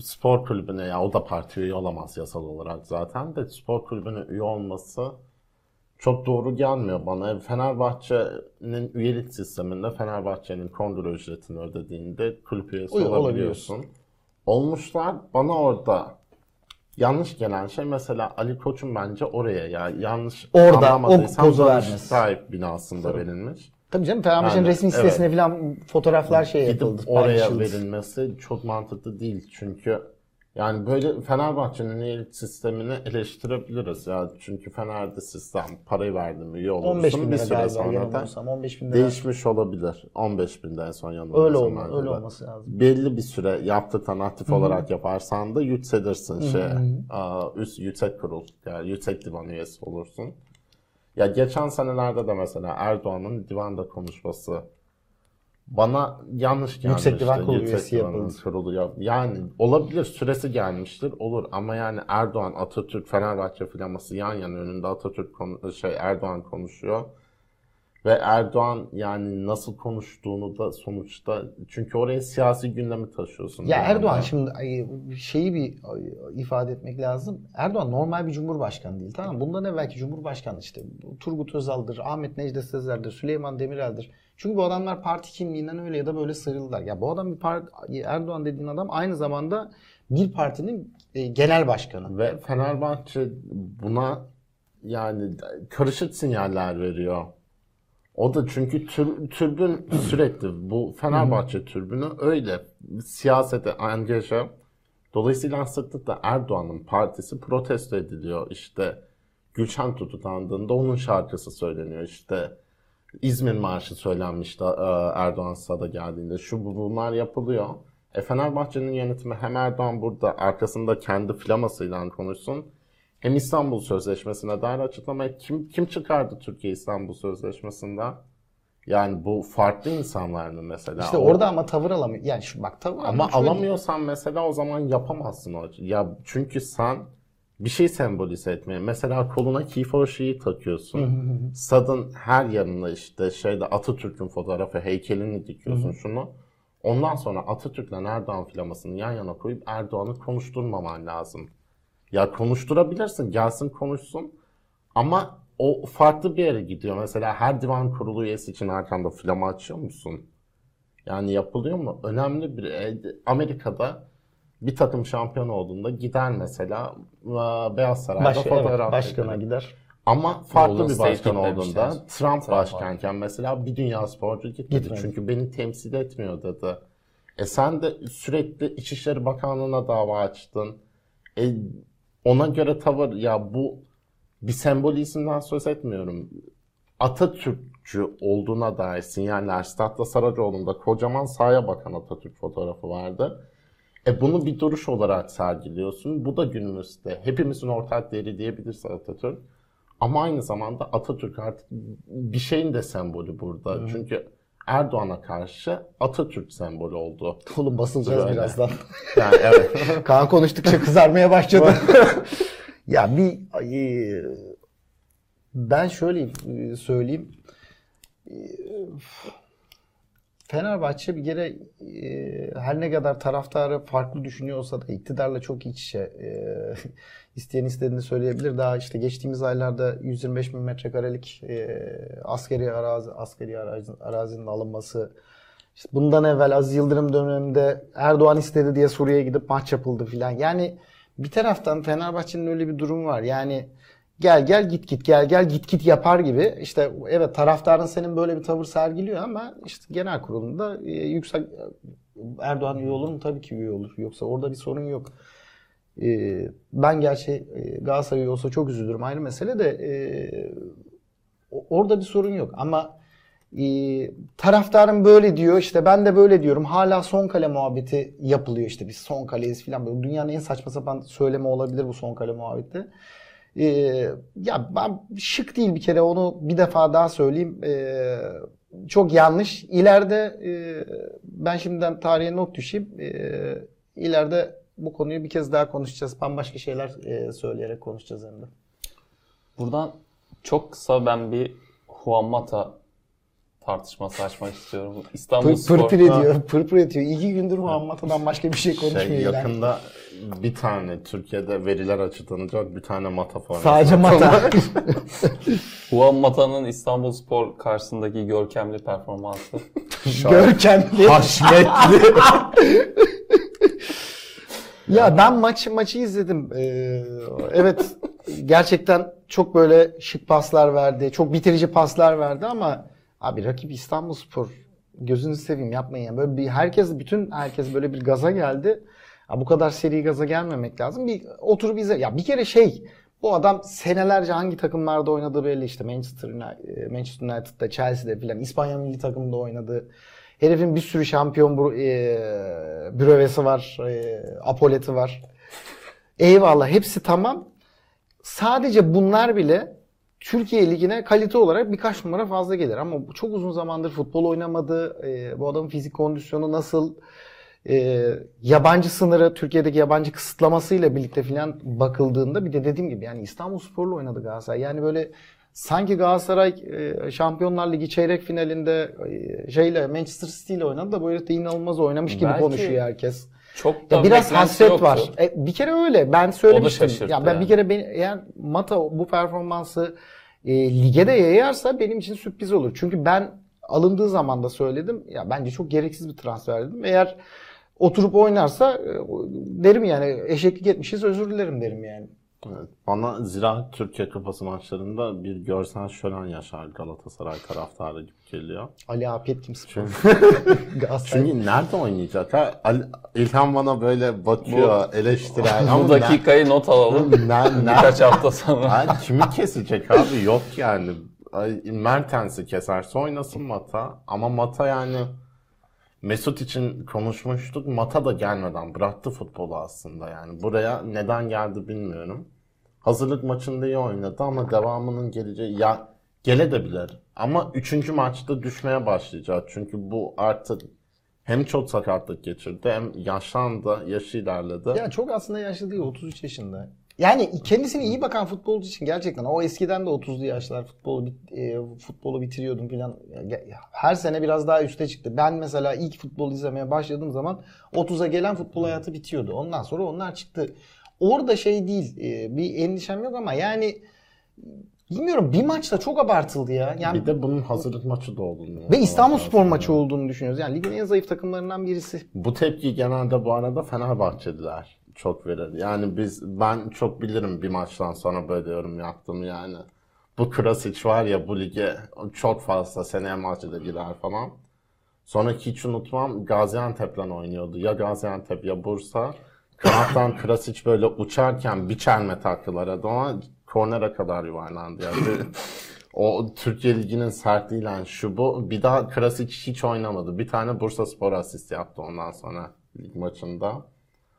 spor kulübüne ya o da parti üye olamaz yasal olarak zaten de spor kulübüne üye olması çok doğru gelmiyor bana. Fenerbahçe'nin üyelik sisteminde Fenerbahçe'nin kongre ücretini ödediğinde kulüp üyesi Uy- olabiliyorsun. Olmuşlar. Bana orada yanlış gelen şey mesela Ali Koç'un bence oraya ya yanlış Orada, o pozu vermesi. sahip binasında verilmiş. Tabii canım Fenerbahçe'nin Yani, resmi sitesine falan fotoğraflar şey Gidip yapıldı. oraya verilmesi çok mantıklı değil. Çünkü yani böyle Fenerbahçe'nin üyelik sistemini eleştirebiliriz ya. Çünkü Fener'de sistem parayı verdin mi üye 15 bin olursun. Bir süre sonra da yanılmıyorsam 15 bin değişmiş olabilir. 15 binde en son yanılmıyorsam. öyle olma, öyle olması lazım. Belli bir süre yaptıktan aktif olarak yaparsan da yükselirsin şey. üst yüksek kurul yani yüksek divan üyesi olursun. Ya geçen senelerde de mesela Erdoğan'ın divanda konuşması bana yanlış gelmişti. Yüksek Divan Kurulu üyesi yapıldı. kurulu yap- Yani olabilir süresi gelmiştir olur ama yani Erdoğan Atatürk Fenerbahçe flaması yan yana önünde Atatürk konu- şey Erdoğan konuşuyor. Ve Erdoğan yani nasıl konuştuğunu da sonuçta çünkü oraya siyasi gündemi taşıyorsun. Ya. Erdoğan şimdi şeyi bir ifade etmek lazım. Erdoğan normal bir cumhurbaşkanı değil tamam? Bundan evvelki cumhurbaşkanı işte Turgut Özal'dır, Ahmet Necdet Sezer'dir, Süleyman Demirel'dir. Çünkü bu adamlar parti kimliğinden öyle ya da böyle sıyrıldılar. Ya bu adam bir part, Erdoğan dediğin adam aynı zamanda bir partinin e, genel başkanı. Ve Fenerbahçe buna yani karışık sinyaller veriyor. O da çünkü tür, türbün sürekli bu Fenerbahçe türbünü öyle siyasete angaja. Dolayısıyla sıklıkla Erdoğan'ın partisi protesto ediliyor. İşte Gülşen tutuklandığında onun şarkısı söyleniyor. İşte İzmir Marşı söylenmişti e, Erdoğan stada geldiğinde. Şu bu- bunlar yapılıyor. E Fenerbahçe'nin yönetimi hem Erdoğan burada arkasında kendi flamasıyla konuşsun hem İstanbul Sözleşmesi'ne dair açıklamayı kim kim çıkardı Türkiye İstanbul Sözleşmesi'nden? Yani bu farklı insanlar mı mesela? İşte O- orada ama tavır alamıyor. Yani şu bak tavır ama alamıyorsan mesela o zaman yapamazsın o. Ya çünkü sen bir şey sembolize etmeye. Mesela koluna Keyfor şeyi takıyorsun. Stadın her yanına işte şeyde Atatürk'ün fotoğrafı, heykelini dikiyorsun şunu. Ondan sonra Atatürk'le Erdoğan flamasını yan yana koyup Erdoğan'ı konuşturmaman lazım. Ya konuşturabilirsin, gelsin konuşsun. Ama o farklı bir yere gidiyor. Mesela her divan kurulu üyesi için arkanda flama açıyor musun? Yani yapılıyor mu? Önemli bir e, Amerika'da bir takım şampiyon olduğunda gider mesela e, Beyaz Saray'da Baş, evet, fotoğraf başkana çekilir. gider. Ama farklı Golden bir başkan olduğunda Trump, Trump başkanken mesela bir dünya sporcu gitmedi. Gitmedi. Çünkü beni temsil etmiyor dedi. E sen de sürekli İçişleri Bakanlığı'na dava açtın. E ona göre tavır ya bu bir sembolizmden söz etmiyorum. Atatürkçü olduğuna dair sinyaller Stad'da Saracoğlu'nda kocaman sahaya bakan Atatürk fotoğrafı vardı. E bunu bir duruş olarak sergiliyorsun. Bu da günümüzde hepimizin ortak değeri diyebilirse Atatürk. Ama aynı zamanda Atatürk artık bir şeyin de sembolü burada. Çünkü Erdoğan'a karşı Atatürk sembolü oldu. Oğlum basılacağız Böyle. birazdan. <laughs> Yani evet. <laughs> Kaan konuştukça kızarmaya başladı. <laughs> ya bir e, ben şöyle e, söyleyeyim. Fenerbahçe bir kere e, her ne kadar taraftarı farklı düşünüyor olsa da iktidarla çok iç içe. E, <laughs> isteyen istediğini söyleyebilir. Daha işte geçtiğimiz aylarda 125 bin metrekarelik e, askeri arazi, askeri arazi, arazinin alınması, işte bundan evvel Aziz Yıldırım döneminde Erdoğan istedi diye Suriye'ye gidip maç yapıldı filan. Yani bir taraftan Fenerbahçe'nin öyle bir durumu var. Yani gel gel git git gel gel git git yapar gibi. İşte evet taraftarın senin böyle bir tavır sergiliyor ama işte genel kurulunda e, yüksek Erdoğan üye olur mu? Tabii ki üye olur. Yoksa orada bir sorun yok. E, ben gerçi e, Galatasaray olsa çok üzülürüm ayrı mesele de e, orada bir sorun yok ama e, taraftarım böyle diyor işte ben de böyle diyorum hala son kale muhabbeti yapılıyor işte biz son kaleyiz falan böyle dünyanın en saçma sapan söylemi olabilir bu son kale muhabbeti. E, ya ben şık değil bir kere onu bir defa daha söyleyeyim. E, çok yanlış. İleride e, ben şimdiden tarihe not düşeyim. E, ileride bu konuyu bir kez daha konuşacağız. Bambaşka şeyler e, söyleyerek konuşacağız hem de. Buradan çok kısa ben bir Juan Mata tartışması açmak istiyorum. İstanbul Pır, Spor. pırpır ediyor, pırpır ediyor. İki gündür Muhammad'dan başka bir şey konuşmuyor. Şey, yani. yakında bir tane Türkiye'de veriler açıklanacak bir tane mata forması. Sadece mata. <laughs> Juan Mata'nın İstanbul Spor karşısındaki görkemli performansı. <laughs> Görkemli. Haşmetli. <laughs> Ya ben maçı maçı izledim. Ee, evet gerçekten çok böyle şık paslar verdi. Çok bitirici paslar verdi ama abi rakip İstanbulspor gözünüzü seveyim yapmayın ya. Böyle bir herkes bütün herkes böyle bir gaza geldi. Ya bu kadar seri gaza gelmemek lazım. Bir oturup izle. Ya bir kere şey bu adam senelerce hangi takımlarda oynadığı belli işte Manchester United, Manchester United'da, Chelsea'de filan İspanya milli takımında oynadı. Herifin bir sürü şampiyon bür- e, bürövesi var, e, apoleti var. Eyvallah hepsi tamam. Sadece bunlar bile Türkiye Ligi'ne kalite olarak birkaç numara fazla gelir. Ama çok uzun zamandır futbol oynamadı. E, bu adamın fizik kondisyonu nasıl? E, yabancı sınırı, Türkiye'deki yabancı kısıtlamasıyla birlikte filan bakıldığında bir de dediğim gibi yani İstanbul Spor'la oynadı Galatasaray. Yani böyle sanki Galatasaray e, Şampiyonlar Ligi çeyrek finalinde e, şeyle Manchester City ile oynadı da herif de inanılmaz oynamış gibi Belki- konuşuyor herkes. Çok da Ya biraz hasret yoktu. var. E, bir kere öyle. Ben söylemiştim. Ya ben yani. bir kere ben, eğer Mata bu performansı e, lige de yayarsa benim için sürpriz olur. Çünkü ben alındığı zaman da söyledim. Ya bence çok gereksiz bir transfer dedim. Eğer oturup oynarsa e, derim yani eşeklik etmişiz özür dilerim derim yani. Evet, Bana Ziraat Türkiye Kupası maçlarında bir görsel şölen yaşar Galatasaray taraftarı gibi geliyor. Ali Afiyet kimsin? Çünkü, <laughs> <laughs> çünkü nerede oynayacak ha? Ali, İlhan bana böyle bakıyor. Bu <laughs> Ama dakikayı not alalım. ne, ne, ne, Birkaç hafta sonra. Ay, kimi kesecek abi? Yok yani. Mertens'i keserse oynasın Mata. Ama Mata yani Mesut için konuşmuştuk. Mata da gelmeden bıraktı futbolu aslında yani. Buraya neden geldi bilmiyorum. Hazırlık maçında iyi oynadı ama devamının geleceği ya gelebilir. Ama üçüncü maçta düşmeye başlayacak. Çünkü bu artık hem çok sakatlık geçirdi hem yaşlandı, yaşı ilerledi. Ya çok aslında yaşlı değil 33 yaşında. Yani kendisine iyi bakan futbolcu için gerçekten o eskiden de 30'lu yaşlar futbolu bit- e, futbolu bitiriyordum falan. Her sene biraz daha üste çıktı. Ben mesela ilk futbol izlemeye başladığım zaman 30'a gelen futbol hayatı bitiyordu. Ondan sonra onlar çıktı. Orada şey değil. e, Bir endişem yok ama yani bilmiyorum bir maçta çok abartıldı ya. Yani Bir de bunun hazırlık maçı da olduğunu. ve İstanbul Spor maçı olduğunu düşünüyoruz. Yani ligin en zayıf takımlarından birisi. Bu tepki genelde bu arada Fenerbahçeliler çok verir. Yani biz ben çok bilirim bir maçtan sonra böyle yorum yaptım yani. Bu Krasic var ya bu lige çok fazla seneye maçı da girer falan. Sonra hiç unutmam Gaziantep'le oynuyordu. Ya Gaziantep ya Bursa. kanattan Krasic böyle uçarken bir çelme taktılar adama kornere kadar yuvarlandı. Yani o Türkiye Ligi'nin sertliğiyle şu bu. Bir daha Krasic hiç oynamadı. Bir tane Bursa Spor asist yaptı ondan sonra lig maçında.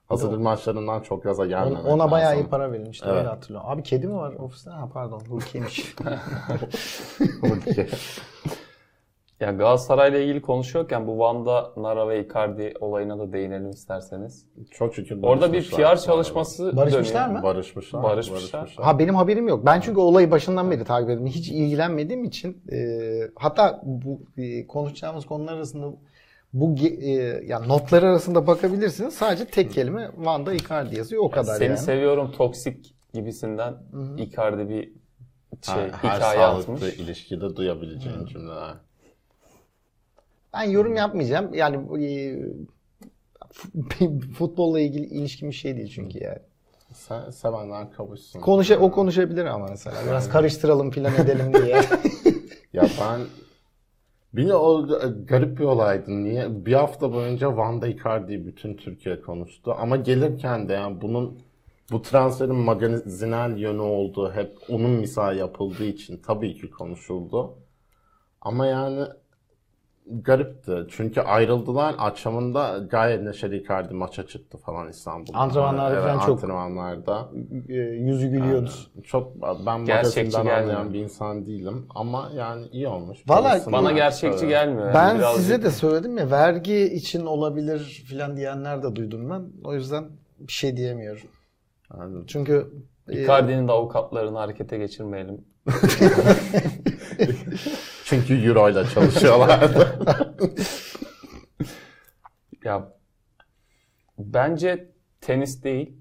Hazırlık maçlarından çok gaza Ona, gelmemek ona bayağı lazım. iyi para verilmişti Evet. öyle hatırlıyorum. Abi kedi mi var ofiste? Ha pardon Hulki'ymiş. <laughs> <laughs> Hulki. Ya Galatasaray'la ilgili konuşuyorken bu Van'da Nara ve Icardi olayına da değinelim isterseniz. Çok şükür Orada bir barışmışlar. PR çalışması Barışmışlar dönüyor. mı? Barışmışlar. Barışmışlar. ha benim haberim yok. Ben çünkü olayı başından beri takip ettim. Hiç ilgilenmediğim için e, hatta bu e, konuşacağımız konular arasında bu e, yani notlar arasında bakabilirsiniz. Sadece tek kelime Van'da Icardi yazıyor o kadar Seni yani. seviyorum toksik gibisinden Icardi bir şey Her, her hikaye sağlıklı atmış. ilişkide duyabileceğin cümleler. Ben yorum yapmayacağım. Yani e, <laughs> futbolla ilgili ilişkim bir şey değil çünkü yani. Sen, sevenler kavuşsun. Konuşa, o konuşabilir ama mesela. Biraz karıştıralım filan edelim diye. <laughs> Ya ben Bilmiyorum o garip bir olaydı. Niye? Bir hafta boyunca Van Dijk Icardi'yi bütün Türkiye konuştu. Ama gelirken de yani bunun bu transferin magazinel yönü olduğu hep onun misal yapıldığı için tabii ki konuşuldu. Ama yani garipti. Çünkü ayrıldılar. Akşamında gayet neşeli Icardi maça çıktı falan İstanbul'da. Antrenmanlarda Evet, falan çok- antrenmanlarda. E, Yüzü gülüyordu. Çok ben magazinden anlayan bir insan değilim ama yani iyi olmuş. Vallahi Parasını Bana gerçekçi evet. gelmiyor. Yani Ben birazcık- size de söyledim ya vergi için olabilir filan diyenler de duydum ben. O yüzden bir şey diyemiyorum. Yani Çünkü e, Icardi'nin de avukatlarını harekete geçirmeyelim. <laughs> çünkü euro ile çalışıyorlardı. <laughs> Ya bence tenis değil,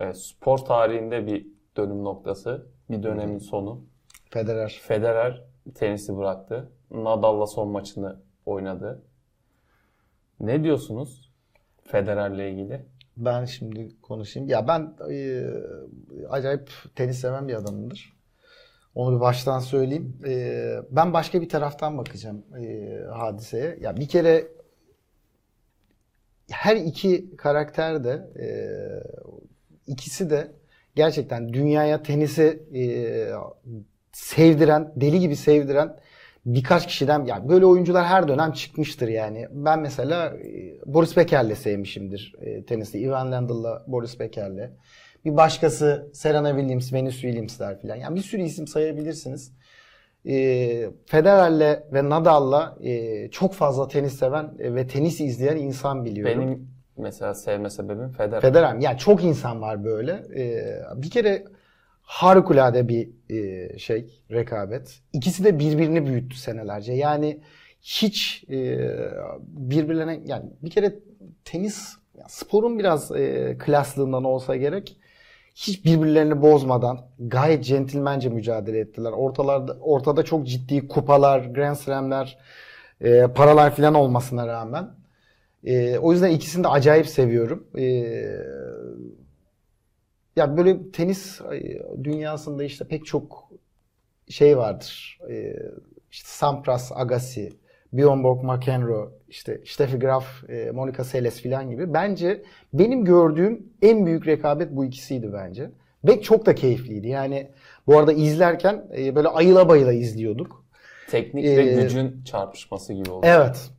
e, spor tarihinde bir dönüm noktası, bir dönemin sonu. Federer. Federer tenisi bıraktı. Nadal'la son maçını oynadı. Ne diyorsunuz Federer'le ilgili? Ben şimdi konuşayım. Ya ben e, acayip tenis seven bir adamımdır. Onu bir baştan söyleyeyim. E, ben başka bir taraftan bakacağım e, hadiseye. Ya bir kere her iki karakter de e, ikisi de gerçekten dünyaya tenisi e, sevdiren, deli gibi sevdiren birkaç kişiden yani böyle oyuncular her dönem çıkmıştır yani. Ben mesela e, Boris Beker'le sevmişimdir e, teniste. Ivan Lendl'la Boris Beker'le. Bir başkası Serena Williams, Venus Williams'ler falan. Yani bir sürü isim sayabilirsiniz. E, Federer'le ve Nadal'la e, çok fazla tenis seven e, ve tenis izleyen insan biliyorum. Benim mesela sevme sebebim Federer. Federer? Yani çok insan var böyle. Ee, bir kere harikulade bir e, şey, rekabet. İkisi de birbirini büyüttü senelerce. Yani hiç e, birbirlerine yani bir kere tenis sporun biraz e, klaslığından olsa gerek hiç birbirlerini bozmadan gayet centilmence mücadele ettiler. Ortalarda ortada çok ciddi kupalar, Grand Slam'ler, e, paralar falan olmasına rağmen e, o yüzden ikisini de acayip seviyorum. E, ya böyle tenis e, dünyasında işte pek çok şey vardır. E, işte Sampras, Agassi, Bjorn Borg McEnroe, işte Steffi Graf, e, Monica Seles falan gibi. Bence benim gördüğüm en büyük rekabet bu ikisiydi bence. Ve çok da keyifliydi. Yani bu arada izlerken e, böyle ayıla bayıla izliyorduk. Teknik ve Ee, gücün çarpışması gibi oldu. Evet.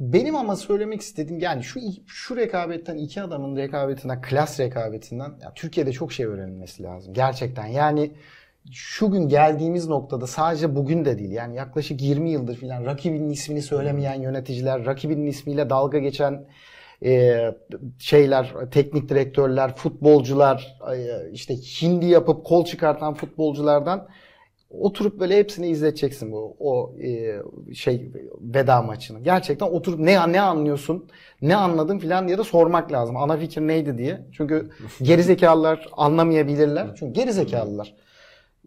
Benim ama söylemek istediğim yani şu şu rekabetten iki adamın rekabetinden, klas rekabetinden ya Türkiye'de çok şey öğrenilmesi lazım. Gerçekten. Yani şu gün geldiğimiz noktada sadece bugün de değil. Yani yaklaşık 20 yıldır filan rakibinin ismini söylemeyen yöneticiler, rakibinin ismiyle dalga geçen e, şeyler, teknik direktörler, futbolcular, e, işte hindi yapıp kol çıkartan futbolculardan oturup böyle hepsini izleteceksin bu o e, şey veda maçını. Gerçekten oturup ne ne anlıyorsun, ne anladın filan diye de sormak lazım. Ana fikir neydi diye. Çünkü <laughs> gerizekalılar anlamayabilirler. Çünkü gerizekalılar.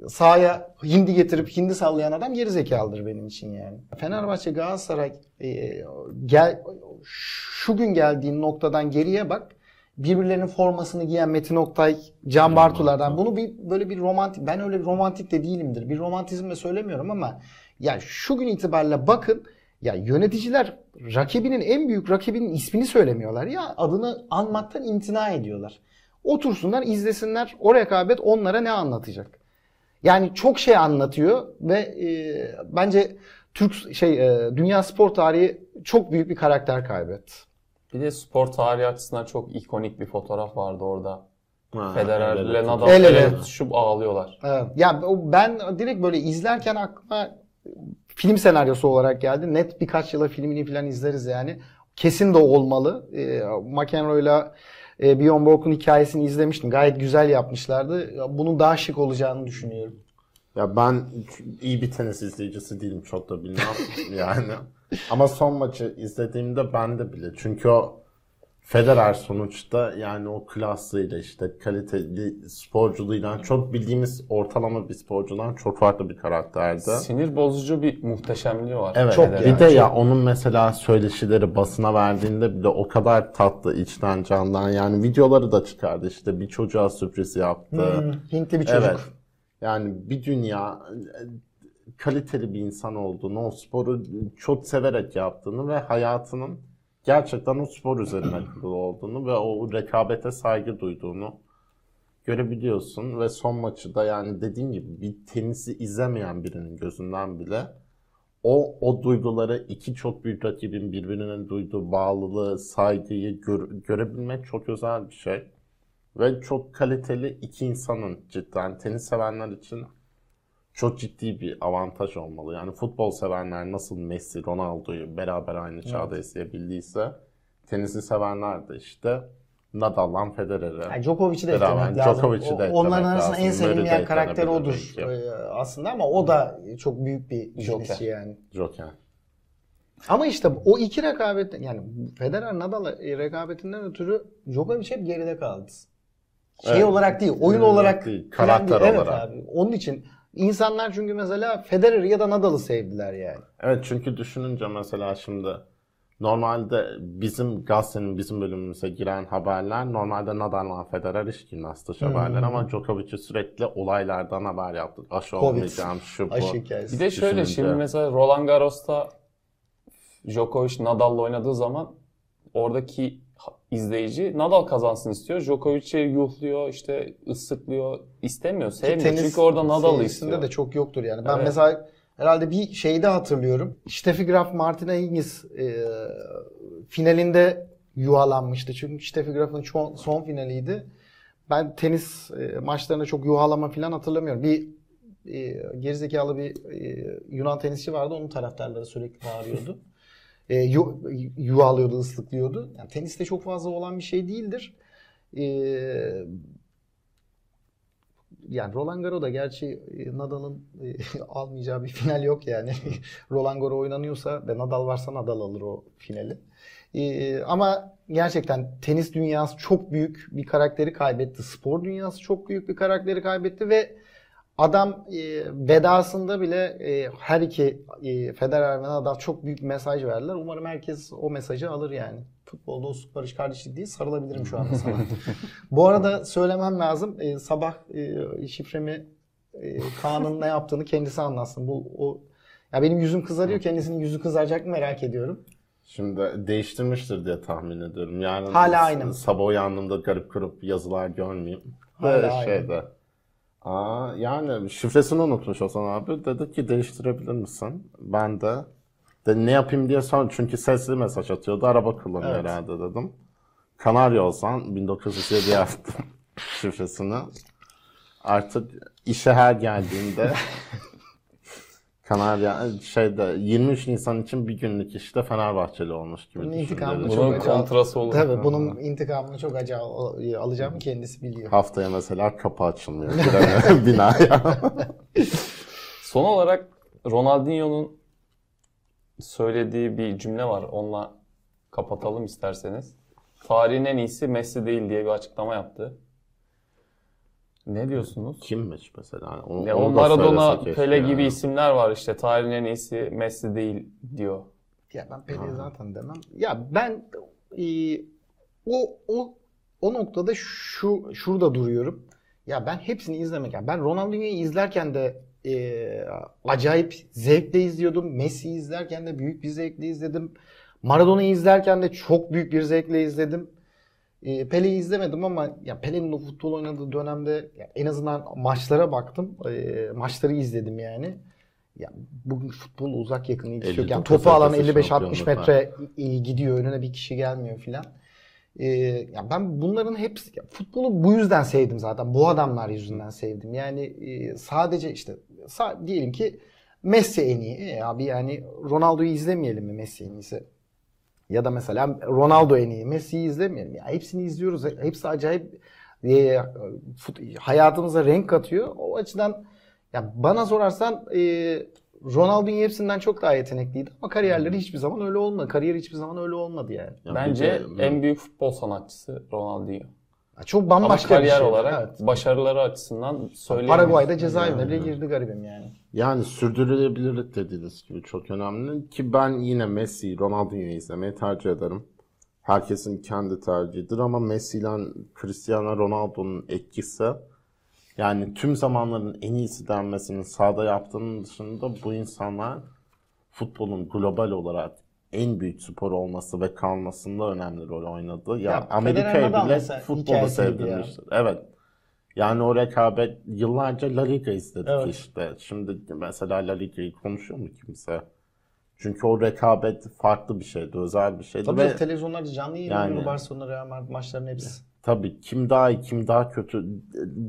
Sahaya hindi getirip hindi sallayan adam gerizekalıdır benim için yani. Fenerbahçe Galatasaray e, gel şu gün geldiğin noktadan geriye bak. Birbirlerinin formasını giyen Metin Oktay, Can Bartular'dan bunu bir böyle bir romantik ben öyle bir romantik de değilimdir. Bir romantizmle söylemiyorum ama ya şu gün itibariyle bakın Ya yöneticiler rakibinin en büyük rakibinin ismini söylemiyorlar ya adını anmaktan imtina ediyorlar. Otursunlar izlesinler o rekabet onlara ne anlatacak. Yani çok şey anlatıyor ve e, bence Türk şey e, dünya spor tarihi çok büyük bir karakter kaybetti. Bir de spor tarihi açısından çok ikonik bir fotoğraf vardı orada. Federer'le. Nadal El el ele. tutuşup ağlıyorlar. Evet. Ya o- ben direkt böyle izlerken aklıma film senaryosu olarak geldi. Net birkaç yıla filmini falan izleriz yani. Kesin de olmalı. E, McEnroe'yla e, Bjorn Borg'un hikayesini izlemiştim. Gayet güzel yapmışlardı. Ya, Bunun daha şık olacağını düşünüyorum. Ya ben iyi bir tenis izleyicisi değilim çok da bilmem <laughs> yani. Ama son maçı izlediğimde ben de bile. Çünkü o Federer sonuçta yani o klasıyla işte kaliteli sporculuğuyla çok bildiğimiz ortalama bir sporcudan çok farklı bir karakterdi. Sinir bozucu bir muhteşemliği var. Evet. Çok bir de ya onun mesela söyleşileri basına verdiğinde bile o kadar tatlı içten candan yani videoları da çıkardı işte bir çocuğa sürpriz yaptı. Hmm, Hintli bir çocuk. Evet. Yani bir dünya e, kaliteli bir insan olduğunu, o sporu çok severek yaptığını ve hayatının gerçekten o spor üzerine kurulu olduğunu ve o rekabete saygı duyduğunu görebiliyorsun ve son maçı da yani dediğim gibi bir tenisi izlemeyen birinin gözünden bile o o duyguları iki çok büyük rakibin birbirine duyduğu bağlılığı, saygıyı gör- görebilmek çok özel bir şey. Ve çok kaliteli iki insanın cidden tenis sevenler için çok ciddi bir avantaj olmalı. Yani futbol sevenler nasıl Messi, Ronaldo'yu beraber aynı çağda izleyebildiyse tenisi sevenler de işte Nadal'la Federer'i. Yani Djokovic'i de eklemek lazım. Djokovic'i de Onların arasında lazım. en sevilmeyen karakter odur belki. e, aslında ama o da çok büyük bir tenisçi yani. Joker. Ama işte o iki rekabet yani Federer Nadal rekabetinden ötürü Djokovic hep geride kaldı. Şey Evet. olarak değil, oyun Evet, olarak değil, karakter değil. Evet olarak. abi. Onun için insanlar çünkü mesela Federer'i ya da Nadal'ı sevdiler yani. Evet çünkü düşününce mesela şimdi normalde bizim gazetenin bizim bölümümüze giren haberler normalde Nadal'la Federer iş girmez dış haberler ama Djokovic'i sürekli olaylardan haber yaptık. Aşı Covid. olmayacağım şu bu. Aşı hikayesi. Bir de şöyle Düşününce. şimdi mesela Roland Garros'ta Djokovic Nadal'la oynadığı zaman oradaki izleyici Nadal kazansın istiyor. Djokovic'i yuhluyor, işte ıssıklıyor, istemiyor, sevmiyor. Çünkü orada Nadal'ı istiyor. de çok yoktur yani. Ben Evet. mesela herhalde bir şeyde hatırlıyorum. Steffi Graf Martina Hingis e, finalinde yuhalanmıştı. Çünkü Steffi Graf'ın son, son finaliydi. Ben tenis e, maçlarında çok yuhalama falan hatırlamıyorum. Bir e, gerizekalı bir e, Yunan tenisçi vardı. Onun taraftarları sürekli bağırıyordu. <laughs> e, yu, yuhalıyordu, ıslıklıyordu. Yani teniste çok fazla olan bir şey değildir. E, yani Roland Garros'da gerçi e, Nadal'ın e, <laughs> almayacağı bir final yok yani. <laughs> Roland Garros oynanıyorsa ve Nadal varsa Nadal alır o finali. E, ama gerçekten tenis dünyası çok büyük bir karakteri kaybetti. Spor dünyası çok büyük bir karakteri kaybetti ve adam e, vedasında bile e, her iki e, Federer ve Nadal çok büyük mesaj verdiler. Umarım herkes o mesajı alır yani. Futbol, dostluk, barış, kardeşlik diye sarılabilirim şu anda sana. <laughs> Bu arada söylemem lazım. e, sabah e, şifremi e, Kaan'ın ne yaptığını kendisi anlatsın. Bu o ya benim yüzüm kızarıyor. Kendisinin yüzü kızaracak mı merak ediyorum. Şimdi değiştirmiştir diye tahmin ediyorum. Yarın Hala aynı. sabah uyandığımda garip grup yazılar görmeyeyim. Hala aynı. şeyde. Aa, yani şifresini unutmuş Ozan abi. Dedi ki değiştirebilir misin? Ben de de ne yapayım diye sordum. Çünkü sesli mesaj atıyordu. Araba kullanıyor Evet. herhalde dedim. Kanarya olsan 1907 yaptım <laughs> şifresini. Artık işe her geldiğinde <laughs> Kanarya şeyde 23 Nisan için bir günlük işte Fenerbahçeli olmuş gibi Bunun intikamını Bunun çok acı al- kontrası olur. Tabii bunun intikamını çok acı al- alacağımı kendisi biliyor. Haftaya mesela kapı açılmıyor <laughs> binaya. <laughs> Son olarak Ronaldinho'nun söylediği bir cümle var. Onunla kapatalım isterseniz. Tarihin en iyisi Messi değil diye bir açıklama yaptı. Ne diyorsunuz? Kimmiş mesela? Onu, Ya onu Maradona, Pele ya. gibi isimler var işte. Tarihin en iyisi Messi değil diyor. Ya ben Pele'yi zaten demem. Ya ben e, o o o noktada şu şurada duruyorum. Ya ben hepsini izlemek. Yani ben Ronaldinho'yu izlerken de e, acayip zevkle izliyordum. Messi izlerken de büyük bir zevkle izledim. Maradona'yı izlerken de çok büyük bir zevkle izledim. E, Pele'yi izlemedim ama ya Pele'nin o futbol oynadığı dönemde ya en azından maçlara baktım. E, maçları izledim yani. Ya bugün futbol uzak yakın ilgisi yok. Yani 59 topu alan ötesi 55-60 şampiyonluk metre e, gidiyor önüne bir kişi gelmiyor filan. Ee, ya ben bunların hepsi ya futbolu bu yüzden sevdim zaten. Bu adamlar yüzünden sevdim. Yani e, sadece işte sa- diyelim ki Messi en iyi. E abi yani Ronaldo'yu izlemeyelim mi Messi en iyisi? Ya da mesela Ronaldo en iyi. Messi'yi izlemeyelim. Ya hepsini izliyoruz. Hepsi acayip e, hayatımıza renk katıyor. O açıdan ya bana sorarsan e, Ronaldo'nun hepsinden çok daha yetenekliydi ama kariyerleri hiçbir zaman öyle olmadı. Kariyeri hiçbir zaman öyle olmadı yani. Ya Bence bir de- en büyük futbol sanatçısı Ronaldinho. Çok Ama bambaşka bir kariyer şey. olarak Evet. başarıları açısından söyleyeyim. Paraguay'da cezaevine bile girdi garibim yani. Yani sürdürülebilirlik dediğiniz gibi çok önemli ki ben yine Messi, Ronaldinho'yu izlemeyi tercih ederim. Herkesin kendi tercihidir ama Messi ile Cristiano Ronaldo'nun etkisi yani tüm zamanların en iyisi denmesinin sahada yaptığının dışında bu insanlar futbolun global olarak en büyük spor olması ve kalmasında önemli rol oynadı. Ya, Ya, Amerika'ya bile hikayesiydi sevdirmiştir. Evet. Yani o rekabet yıllarca La Liga izledik Evet. işte. Şimdi mesela La Liga'yı konuşuyor mu kimse? Çünkü o rekabet farklı bir şeydi, özel bir şeydi Tabii ve televizyonlarda canlı yayınlanıyor Yani- Barcelona Real Madrid maçlarının hepsi. tabii kim daha iyi, kim daha kötü,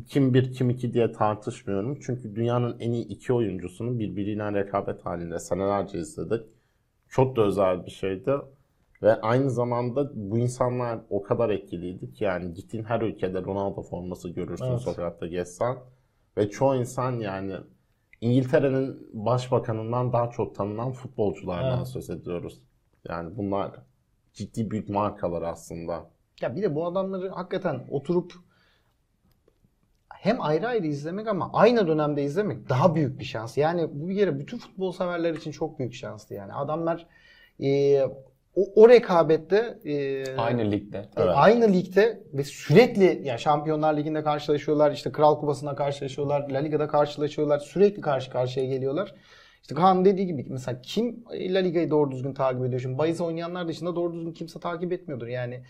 kim bir, kim iki diye tartışmıyorum. Çünkü dünyanın en iyi iki oyuncusunu birbiriyle rekabet halinde senelerce izledik. Çok da özel bir şeydi. Ve aynı zamanda bu insanlar o kadar etkiliydi ki yani gittiğin her ülkede Ronaldo forması görürsün Evet. sokakta gezsen. Ve çoğu insan yani İngiltere'nin başbakanından daha çok tanınan futbolculardan Evet. söz ediyoruz. Yani bunlar ciddi büyük markalar aslında. Ya bir de bu adamları hakikaten oturup hem ayrı ayrı izlemek ama aynı dönemde izlemek daha büyük bir şans. Yani bu bir kere bütün futbol severler için çok büyük şanstı yani. Adamlar e, o, o rekabette e, Aynı ligde. E, Evet. Aynı ligde ve sürekli ya Şampiyonlar Ligi'nde karşılaşıyorlar, işte Kral Kupası'nda karşılaşıyorlar, La Liga'da karşılaşıyorlar, sürekli karşı karşıya geliyorlar. İşte Kaan dediği gibi mesela kim La Liga'yı doğru düzgün takip ediyor? Şimdi bahis oynayanlar dışında doğru düzgün kimse takip etmiyordur. Yani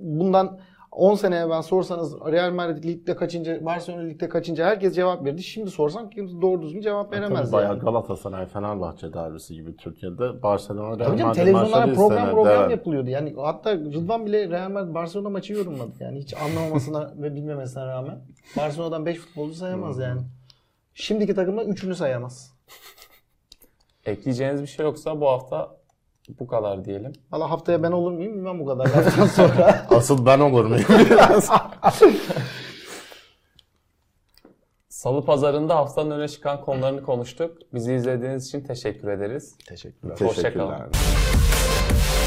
bundan 10 sene evvel sorsanız Real Madrid ligde kaçıncı, Barcelona ligde kaçıncı herkes cevap verdi. Şimdi sorsan kimse doğru düzgün cevap veremez Tabii bayağı yani. Galatasaray, Fenerbahçe derbisi gibi Türkiye'de Barcelona, Real Madrid televizyonlara maçları program izlenirdi, program evet. yapılıyordu. Yani hatta Rıdvan bile Real Madrid Barcelona maçı yorumladı. Yani hiç anlamamasına <laughs> ve bilmemesine rağmen. Barcelona'dan 5 futbolcu sayamaz yani. Şimdiki takımda 3'ünü sayamaz. Ekleyeceğiniz bir şey yoksa bu hafta bu kadar diyelim. Valla haftaya ben olur muyum bilmem bu kadar laftan sonra. <laughs> Asıl ben olur muyum? <laughs> Salı pazarında haftanın öne çıkan konularını konuştuk. Bizi izlediğiniz için teşekkür ederiz. Teşekkürler. Hoşça kalın. Teşekkürler.